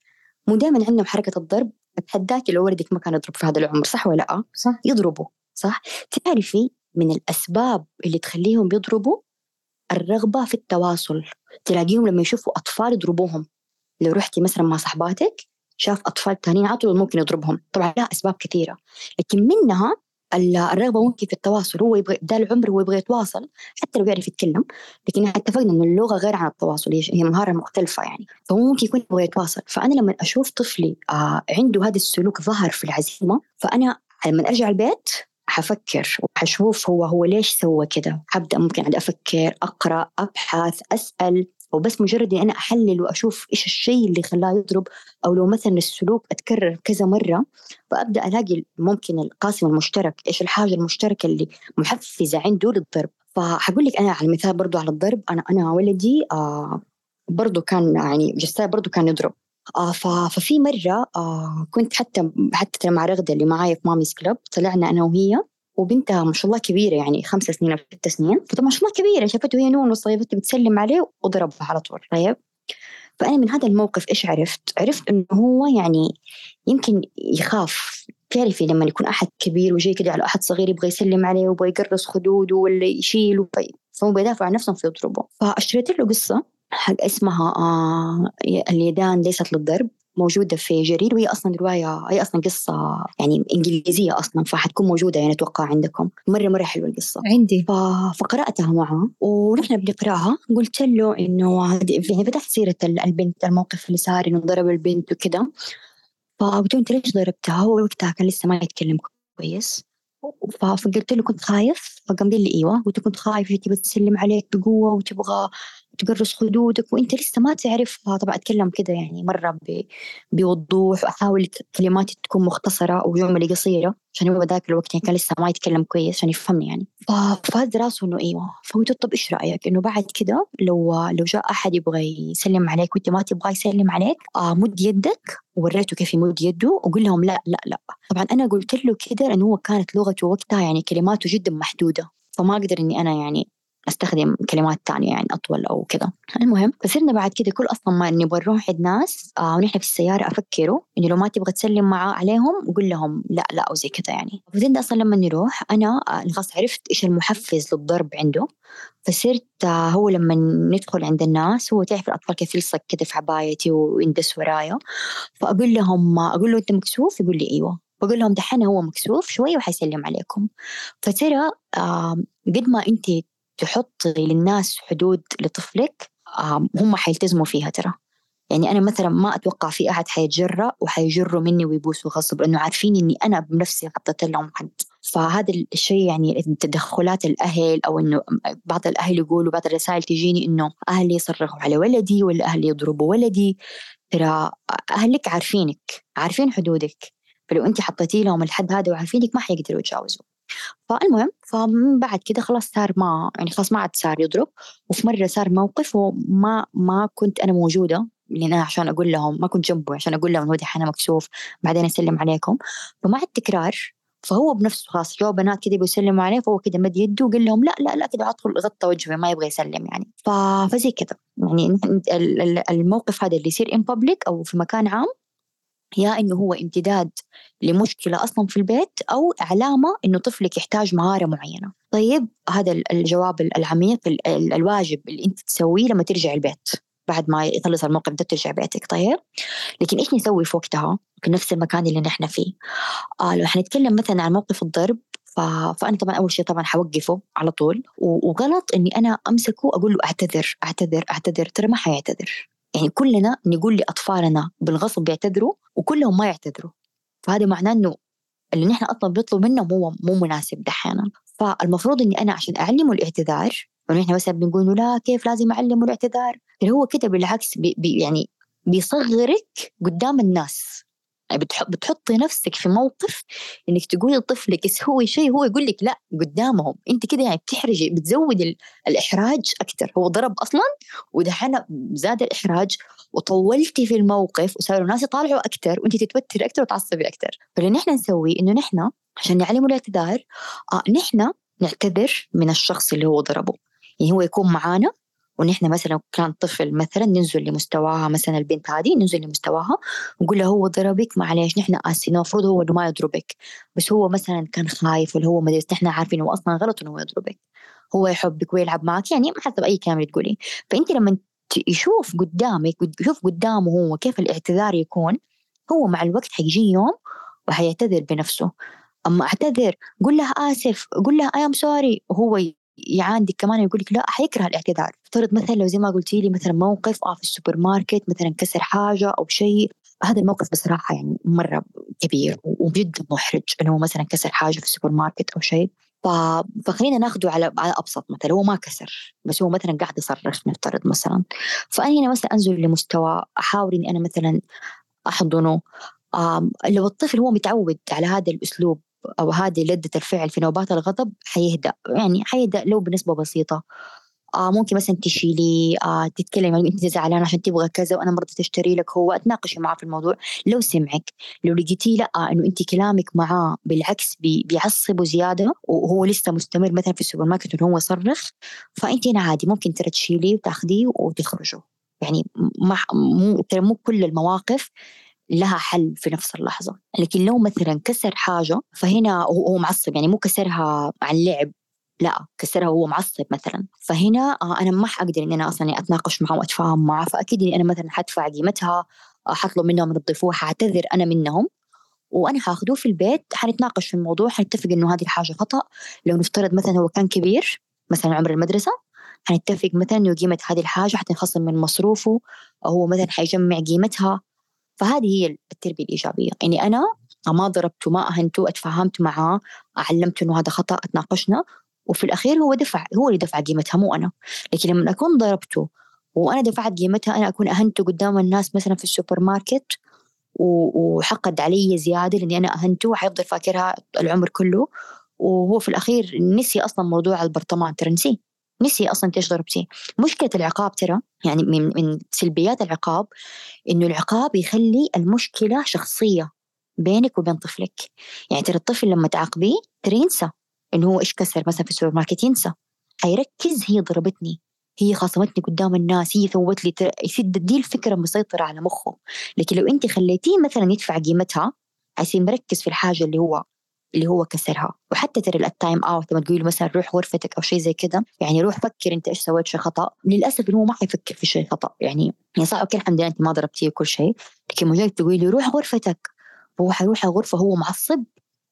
مو دائما عندهم حركة الضرب؟ أتحداك لو ولدك ما كان يضرب في هذا العمر صح ولا لأ؟ صح. يضربوا صح؟ تعرفي من الأسباب اللي تخليهم بيضربوا الرغبة في التواصل. تلاقيهم لما يشوفوا أطفال يضربوهم. لو رحتي مثلا مع صحباتك شاف أطفال تانيين على طول ممكن يضربهم. طبعا لها أسباب كثيرة. لكن منها الرغبة ممكن في التواصل هو يبغى ده العمر هو يبغى يتواصل حتى لو يعرف يتكلم. لكن اتفقنا انه اللغة غير عن التواصل هي مهارة مختلفة يعني. فهو ممكن يكون يبغى يتواصل. فأنا لما أشوف طفلي آه عنده هذا السلوك ظهر في العزيمة فأنا لما أرجع البيت حفكر وحشوف هو هو ليش سوى كده؟ حبدأ ممكن عاد أفكر أقرأ أبحث أسأل وبس مجرد اني أنا أحلل وأشوف إيش الشيء اللي خلاه يضرب أو لو مثلا السلوك أتكرر كذا مرة فأبدأ ألاقي ممكن القاسم المشترك إيش الحاجة المشتركة اللي محفزة عنده للضرب فحقول لك أنا على مثال برضو على الضرب أنا أنا ولدي آه برضو كان يعني جساي برضو كان يضرب. آه ففي مرة آه كنت حتى حتى مع رغدة اللي معايا في ماميز كلوب طلعنا أنا وهي. وبنتها ما شاء الله كبيرة يعني خمس سنين أو ست سنين. فطبعا ما شاء الله كبيرة شافته هي نون وصيبته بتسلم عليه وضربها على طول طيب؟ فأنا من هذا الموقف إيش عرفت؟ عرفت إنه هو يعني يمكن يخاف تعرفي لما يكون أحد كبير وجاي كده على أحد صغير يبغى يسلم عليه ويبغى يقرص خدوده ولا يشيله فهو بيدافع عن نفسه فيضربه فاشتريت له قصة حق اسمها آه اليدان ليست للضرب. موجودة في جرير وهي أصلا رواية هي أصلا قصة يعني إنجليزية أصلا فحتكون موجودة يعني أتوقع عندكم. مرة مرة حلوة القصة. عندي. ف... فقرأتها معه ونحن بنقرأها. قلت له إنه يعني بدأت سيرة البنت الموقف اللي صار إنه ضرب البنت وكذا فقلت له أنت ليش ضربتها؟ هو وقتها كان لسه ما يتكلم كويس. فقلت له كنت خايف؟ فقام قال لي إيوه. قلت كنت خايف تبغى تسلم عليك بقوة وتبغى تقرص خدودك وإنت لسه ما تعرفها. طبعا أتكلم كده يعني مرة بوضوح وأحاول كلماتي تكون مختصرة وجملي قصيرة عشان هو ذاك الوقت يعني كان لسه ما يتكلم كويس عشان يفهمني يعني. ففاز راسه إنه إيوه. فقلت طب إيش رأيك؟ إنه بعد كده لو لو جاء أحد يبغى يسلم عليك وإنت ما تبغى يسلم عليك آه مد يدك ووريته كيف يمد يده وقول لهم لا لا لا. طبعا أنا قلت له كده لأنه هو كانت لغته وقتها يعني كلماته جدا محدودة. فما أقدر إني أنا يعني أستخدم كلمات تانية يعني أطول أو كذا. المهم فصرنا بعد كده كل أصلا ما نبغى نروح عند ناس آه ونحن في السيارة أفكروا إنه لو ما تبغى تسلم مع عليهم قول لهم لا لا أو زي كذا يعني. فصرنا أصلا لما نروح أنا آه خلاص عرفت إيش المحفز للضرب عنده. فصرت آه هو لما ندخل عند الناس هو تعرف الأطفال كيف يلصق كده في عبايتي ويندس ورايا. فأقول لهم أقول له أنت مكسوف؟ يقول لي أيوه. بقول لهم دحين هو مكسوف شوية وحيسلم عليكم. فترى قد ما أنت تحطي للناس حدود لطفلك هم حيلتزموا فيها ترى. يعني أنا مثلا ما أتوقع في أحد حيتجرأ وحيجروا مني ويبوسوا غصب لأنه عارفين إني أنا بنفسي حطيت لهم حد. فهذا الشيء يعني تدخلات الأهل أو إنه بعض الأهل يقولوا بعض الرسائل تجيني إنه أهلي يصرخوا على ولدي ولا أهلي يضربوا ولدي. ترى أهلك عارفينك عارفين حدودك. فلو أنت حطيتي لهم الحد هذا وعارفينك ما حيقدروا يتجاوزوا. فالمهم فمن بعد كده خلاص صار ما يعني خلاص ما عاد صار يضرب. وفي مرة صار موقف وما ما كنت أنا موجودة لأن أنا عشان أقول لهم ما كنت جنبه عشان أقول لهم هو دحين مكسوف بعدين أسلم عليكم. فمع التكرار فهو بنفسه خلاص جو بنات كده بيسلموا عليه فهو كده مد يده وقال لهم لا لا لا كده عطوا غطى وجهه ما يبغى يسلم يعني. فزي كده يعني الموقف هذا اللي يصير ان بابليك أو في مكان عام يا إنه هو امتداد لمشكلة أصلا في البيت أو علامه إنه طفلك يحتاج مهارة معينة طيب هذا الجواب العميق الواجب اللي أنت تسويه لما ترجع البيت بعد ما يخلص الموقف ده ترجع بيتك طيب لكن إيش نسوي في وقتها في نفس المكان اللي نحن فيه آه لو حنتكلم مثلا عن موقف الضرب. فأنا طبعا أول شيء طبعا حوقفه على طول. وغلط إني أنا أمسكه أقول له أعتذر أعتذر أعتذر ترى ما حيعتذر يعني كلنا نقول لأطفالنا بالغصب بيعتذروا وكلهم ما يعتذروا. فهذا معناه إنه اللي نحن أصلا بنطلب منهم هو مو مناسب دحين. فالمفروض إني أنا عشان أعلمه الاعتذار ونحن مثلا بنقول لا كيف لازم أعلمه الاعتذار؟ هو كده بالعكس بي بي يعني بيصغرك قدام الناس. يعني بتحطي نفسك في موقف إنك تقولي لطفلك يسوي شيء هو يقول لك لا قدامهم. أنت كده يعني بتحرجي بتزودي الإحراج أكثر هو ضرب أصلا ودحين زاد الإحراج وطولتي في الموقف وصاروا الناس يطالعوا أكثر وأنت تتوتري أكثر وتعصبي أكثر فاللي نحن نسويه إنه نحن عشان نعلمه الاعتذار آه نحن نعتذر من الشخص اللي هو ضربه. يعني هو يكون معانا ونحن مثلا كان طفل مثلا ننزل لمستواها مثلا البنت هذه ننزل لمستواها ونقول له هو ضربك معلش نحن آسفين المفروض هو إنه ما يضربك بس هو مثلا كان خايف ولا هو مدرس نحن عارفين إنه أصلا غلط إنه هو يضربك هو يحبك ويلعب معك يعني حسب أي كلام تقولي فأنت لما يشوف قدامك يشوف قدامه هو كيف الاعتذار يكون هو مع الوقت حيجي يوم وحيعتذر بنفسه. أما أعتذر قول له آسف قول له I'm sorry وهو يعاندك كمان يقول لك لا حيكره الاعتذار. افترض مثلا لو زي ما قلتي لي مثلا موقف آه في السوبر ماركت مثلا كسر حاجة أو شيء هذا الموقف بصراحة يعني مرة كبير وجدا محرج إنه مثلا كسر حاجة في السوبر ماركت أو شيء. فخلينا ناخده على على أبسط مثلا هو ما كسر بس هو مثلا قاعد يصرخ نفترض مثلا. فأنا هنا مثلا أنزل لمستوى أحاول إني أنا مثلا أحضنه. لو الطفل هو متعود على هذا الأسلوب أو هذه لدة الفعل في نوبات الغضب حيهدأ يعني حيهدأ لو بنسبة بسيطة. آه ممكن مثلا تشيلي آه تتكلم يعني إنت زعلانه عشان تبغى كذا وأنا مرضى اشتري لك هو أتناقشي معاه في الموضوع. لو سمعك لو لقيتي لأ آه إنه إنت كلامك معاه بالعكس بي بيعصبه زيادة وهو لسه مستمر مثلا في السوبر ماركت انه هو يصرخ فإنت هنا عادي ممكن ترى تشيليه وتاخذيه وتخرجوا. يعني ما مو ترى مو كل المواقف لها حل في نفس اللحظة. لكن لو مثلا كسر حاجة فهنا هو معصب يعني مو كسرها عن لعب لا كسرها وهو معصب مثلا. فهنا آه، أنا ما حقدر إني أنا أصلا أتناقش معه وأتفاهم معه. فأكيد إني أنا مثلا حدفع قيمتها حطلب منهم ينظفوها حاعتذر أنا منهم وأنا حأخذوه في البيت حنتناقش في الموضوع حنتفق إنه هذه الحاجة خطأ. لو نفترض مثلا هو كان كبير مثلا عمر المدرسة حنتفق مثلا إنه قيمة هذه الحاجة حتنخصم من مصروفه هو مثلا حيجمع قيمتها فهذه هي التربية الإيجابية. يعني أنا ما ضربته ما أهنته أتفاهمت معاه علمته إنه هذا خطأ أتناقشنا. وفي الأخير هو دفع هو اللي دفع قيمتها مو أنا. لكن لما أكون ضربته وأنا دفعت قيمتها أنا أكون أهنته قدام الناس مثلا في السوبر ماركت وحقد علي زيادة لأني أنا أهنته وحيفضل فاكرها العمر كله. وهو في الأخير نسي أصلا موضوع البرطمان ترى نسي نسي أصلا ضربتيه مشكلة العقاب ترى يعني من من سلبيات العقاب إنه العقاب يخلي المشكلة شخصية بينك وبين طفلك. يعني ترى الطفل لما تعاقبيه ترى ينسى إنه هو إيش كسر مثلا في السوبر ماركت ينسى. حيركز هي ضربتني هي خاصمتني قدام الناس هي سوت لي يصير دي الفكرة مسيطرة على مخه. لكن لو أنت خليتيه مثلا يدفع قيمتها حيصير مركز في الحاجة اللي هو اللي هو كسرها. وحتى ترى ال time out لما تقول مثلا روح غرفتك أو شيء زي كذا يعني روح فكر أنت إيش سويت شيء خطأ. للأسف هو ما حيفكر في شيء خطأ. يعني يعني صح okay الحمد لله أنت ما ضربتيه وكل شيء لكن مجرد تقولي روح غرفتك. هو حيروح الغرفة هو معصب.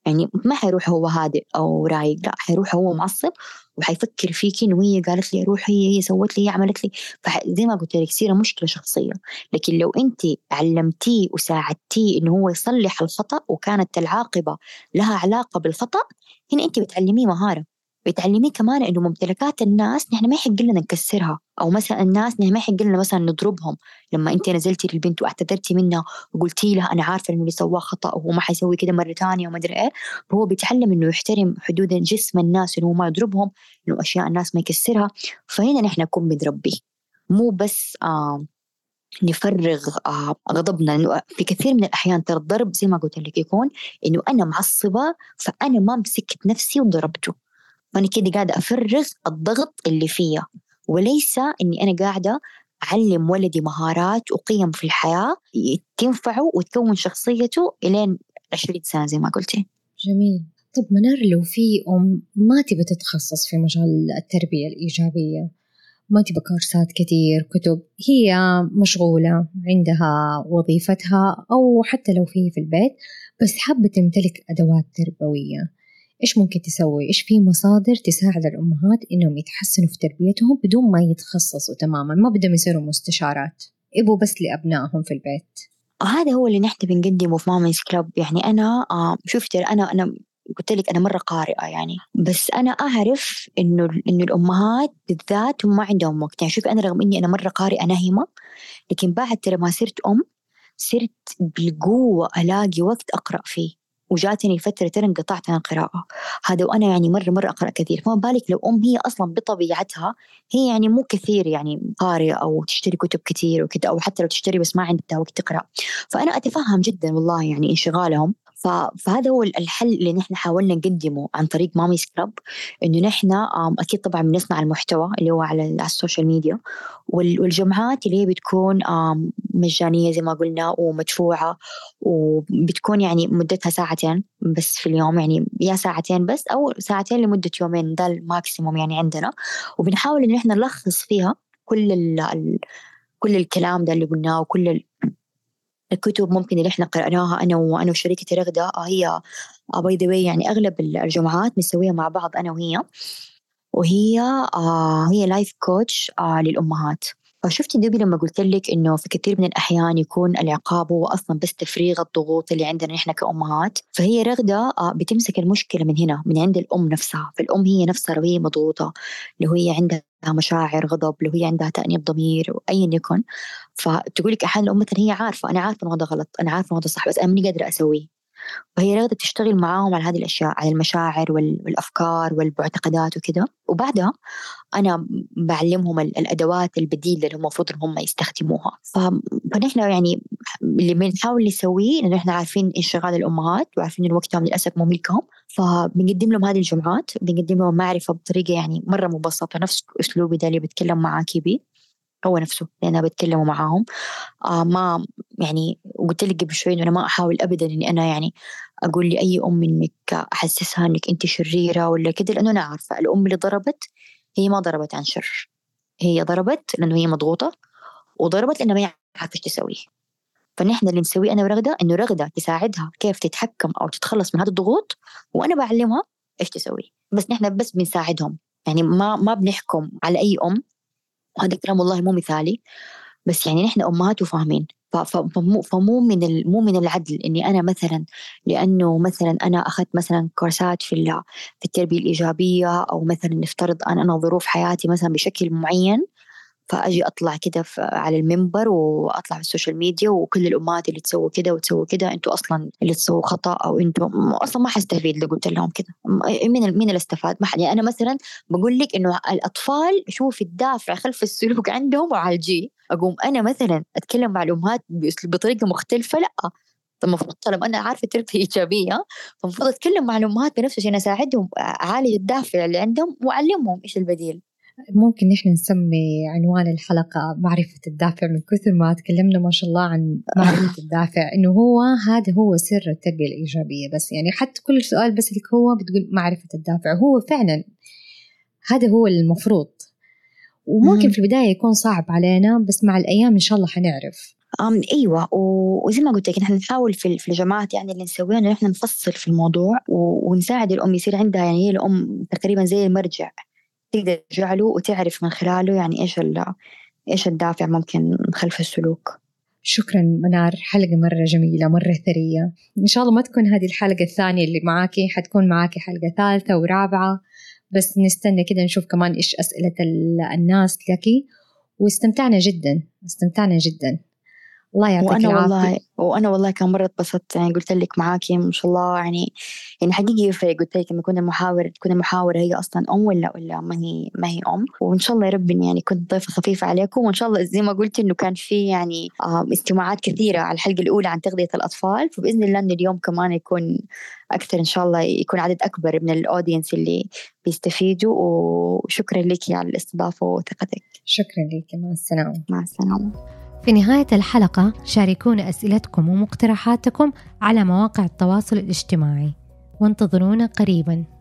يعني ما حيروح هو هادئ أو رايق لا حيروح هو معصب وحيفكر فيكي إنه هي قالت لي أروح هي هي سوت لي هي عملت لي. فزي ما قلت لك تصير مشكلة شخصية. لكن لو أنت علمتيه وساعدتيه إنه هو يصلح الخطأ وكانت العاقبة لها علاقة بالخطأ هنا أنت بتعلميه مهارة. بتعلميه كمان إنه ممتلكات الناس نحن ما يحق لنا نكسرها. أو مثلا الناس نحن ما يحق لنا مثلا نضربهم. لما انت نزلتي للبنت واعتذرتي منها وقلتي لها أنا عارفة إنه اللي سواه خطأ وهو ما حيسوي كده مرة ثانية وما أدري إيه فهو بيتعلم إنه يحترم حدود جسم الناس إنه ما يضربهم إنه أشياء الناس ما يكسرها. فهنا نحن نكون بنربي. مو بس آه نفرغ آه غضبنا. انه في كثير من الأحيان ترى الضرب زي ما قلت لك يكون إنه أنا معصبة فأنا ما مسكت نفسي وضربته. وأنا كده قاعدة أفرغ الضغط اللي فيا. وليس إني أنا قاعدة أعلم ولدي مهارات وقيم في الحياة تنفعه وتكون شخصيته إلين 20 سنة زي ما قلتي. جميل. طب منار لو في أم ما تبى تتخصص في مجال التربية الإيجابية؟ ما تبى كورسات كثير كتب هي مشغولة عندها وظيفتها أو حتى لو في في البيت بس حابة تمتلك أدوات تربوية. إيش ممكن تسوي؟ إيش في مصادر تساعد الأمهات إنهم يتحسنوا في تربيتهم بدون ما يتخصصوا تماما ما بدهم يصيروا مستشارات. يبوا بس لأبنائهم في البيت. هذا هو اللي نحن بنقدمه في ماميز كلاب يعني أنا آه شفت أنا أنا قلت لك أنا مرة قارئة يعني. بس أنا أعرف إنه إنه الأمهات بالذات هم ما عندهم وقت. يعني شوفي أنا رغم إني أنا مرة قارئة ناهمة لكن بعد ترى ما صرت أم صرت بالقوة ألاقي وقت أقرأ فيه. وجاتني فترة ترى انقطعت عن القراءة. هذا وأنا يعني مرة مرة أقرأ كثير. فما بالك لو أم هي أصلا بطبيعتها هي يعني مو كثير يعني قارئة أو تشتري كتب كثير وكذا أو حتى لو تشتري بس ما عندها وقت تقرأ. فأنا أتفهم جدا والله يعني انشغالهم. فهذا هو الحل اللي نحن حاولنا نقدمه عن طريق Mommy Scrub إنه نحن أكيد طبعا بنصنع المحتوى اللي هو على ال social media والجمعات اللي هي بتكون مجانية زي ما قلنا ومدفوعة وبتكون يعني مدتها ساعتين بس في اليوم يعني يا ساعتين بس أو ساعتين لمدة يومين ده ال maximum يعني عندنا وبنحاول انه إحنا نلخص فيها كل ال كل الكلام ده اللي قلناه وكل الكتب ممكن اللي إحنا قرأناها أنا وأنا وشريكتي رغدة. آه، هي by the يعني أغلب الجمعات بنسويها مع بعض أنا وهي. وهي آه هي life coach آه للأمهات. فشفتي دوبي لما قلت لك إنه في كثير من الأحيان يكون العقاب هو أصلا بس تفريغ الضغوط اللي عندنا إحنا كأمهات فهي رغدة آه، بتمسك المشكلة من هنا من عند الأم نفسها فالأم هي نفسها لو هي مضغوطة لو هي عندها مشاعر غضب لو هي عندها تأنيب ضمير أيا يكن فتقول لك أحيانا الأم مثلا هي عارفة أنا عارفة إنه هذا غلط أنا عارفة إنه هذا صح بس أنا ماني قادرة أسويه. وهي راغدة تشتغل معاهم على هذه الأشياء على المشاعر والأفكار والمعتقدات وكذا. وبعدها أنا بعلمهم الأدوات البديلة اللي هم المفروض هم يستخدموها. فنحن يعني اللي بنحاول نسويه إنه إحنا عارفين انشغال الأمهات وعارفين إن وقتهم للأسف مو ملكهم. فبنقدم لهم هذه الجمعات بنقدم لهم معرفة بطريقة يعني مرة مبسطة نفس أسلوبي ده اللي بتكلم معاكي بيه. هو نفسه لأن بتكلموا معاهم. آه ما يعني قلت لك قبل شوي إنه أنا ما أحاول أبدا إني أنا يعني أقول لأي أم إنك أحسسها إنك أنت شريرة ولا كده لأنه أنا عارفة الأم اللي ضربت هي ما ضربت عن شر. هي ضربت لأنه هي مضغوطة وضربت لأنها ما عارفة إيش تسوي. فنحن اللي نسويه أنا ورغدة إنه رغدة تساعدها كيف تتحكم أو تتخلص من هذا الضغوط وأنا بعلمها إيش تسوي. بس نحن بس بنساعدهم. يعني ما ما بنحكم على أي أم وهذا الكلام والله مو مثالي بس يعني نحن أمهات وفاهمين. فمو فمو من مو من العدل إني أنا مثلا لأنه مثلا أنا أخذت مثلا كورسات في في التربية الإيجابية أو مثلا نفترض ان أنا ظروف حياتي مثلا بشكل معين فأجي أطلع كده على المنبر وأطلع في ال social media وكل الأمهات اللي تسووا كده وتسووا كده أنتوا أصلا اللي تسووا خطأ أو أنتوا أصلا ما حستفيد لو قلت لهم كده. مين مين اللي استفاد؟ ما يعني أنا مثلا بقول لك إنه الأطفال شوفي الدافع خلف السلوك (laughs) عندهم وعالجيه أقوم أنا مثلا أتكلم مع الأمهات بطريقة مختلفة لأ. المفروض طالما أنا عارفة تربيه إيجابية فالمفروض أتكلم مع الأمهات بنفس الشيء أساعدهم أعالج الدافع اللي عندهم وأعلمهم إيش البديل. ممكن نحن نسمي عنوان الحلقة معرفة الدافع من كثر ما تكلمنا ما شاء الله عن (laughs) معرفة الدافع إنه هو هذا هو سر التربية الإيجابية بس يعني حتى كل سؤال بس لك هو بتقول معرفة الدافع هو فعلا هذا هو المفروض. وممكن في البداية يكون صعب علينا بس مع الأيام إن شاء الله حنعرف. أم أيوة وزي ما قلت لك نحن نحاول في في الجامعات يعني اللي نسويه إنه نحن نفصل في الموضوع ونساعد الأم يصير عندها يعني هي الأم تقريبا زي المرجع. تقدر ترجع له وتعرف من خلاله يعني إيش إيش الدافع ممكن خلف السلوك. شكرا منار حلقة مرة جميلة مرة ثرية. إن شاء الله ما تكون هذه الحلقة الثانية اللي معاكي حتكون معاكي حلقة ثالثة ورابعة. بس نستنى كده نشوف كمان إيش أسئلة الناس لك. واستمتعنا جدا استمتعنا جدا. الله يعطيك وأنا العافية. والله وأنا والله كان مرة اتبسطت. يعني قلت لك معاكي ما شاء الله. يعني يعني حقيقي يفرق قلت لك لما كنا محاور تكون المحاورة هي أصلا أم ولا ولا ما هي ما هي أم. وإن شاء الله يا رب يعني كنت ضيفة خفيفة عليكم. وإن شاء الله زي ما قلت إنه كان في يعني استماعات كثيرة على الحلقة الأولى عن تغذية الأطفال. فبإذن الله إن اليوم كمان يكون أكثر إن شاء الله يكون عدد أكبر من الأودينس اللي بيستفيدوا. وشكرا لك على الاستضافة وثقتك. شكرا لك. مع السلامة. مع السلامة. في نهاية الحلقة شاركونا أسئلتكم ومقترحاتكم على مواقع التواصل الاجتماعي. وانتظرونا قريباً.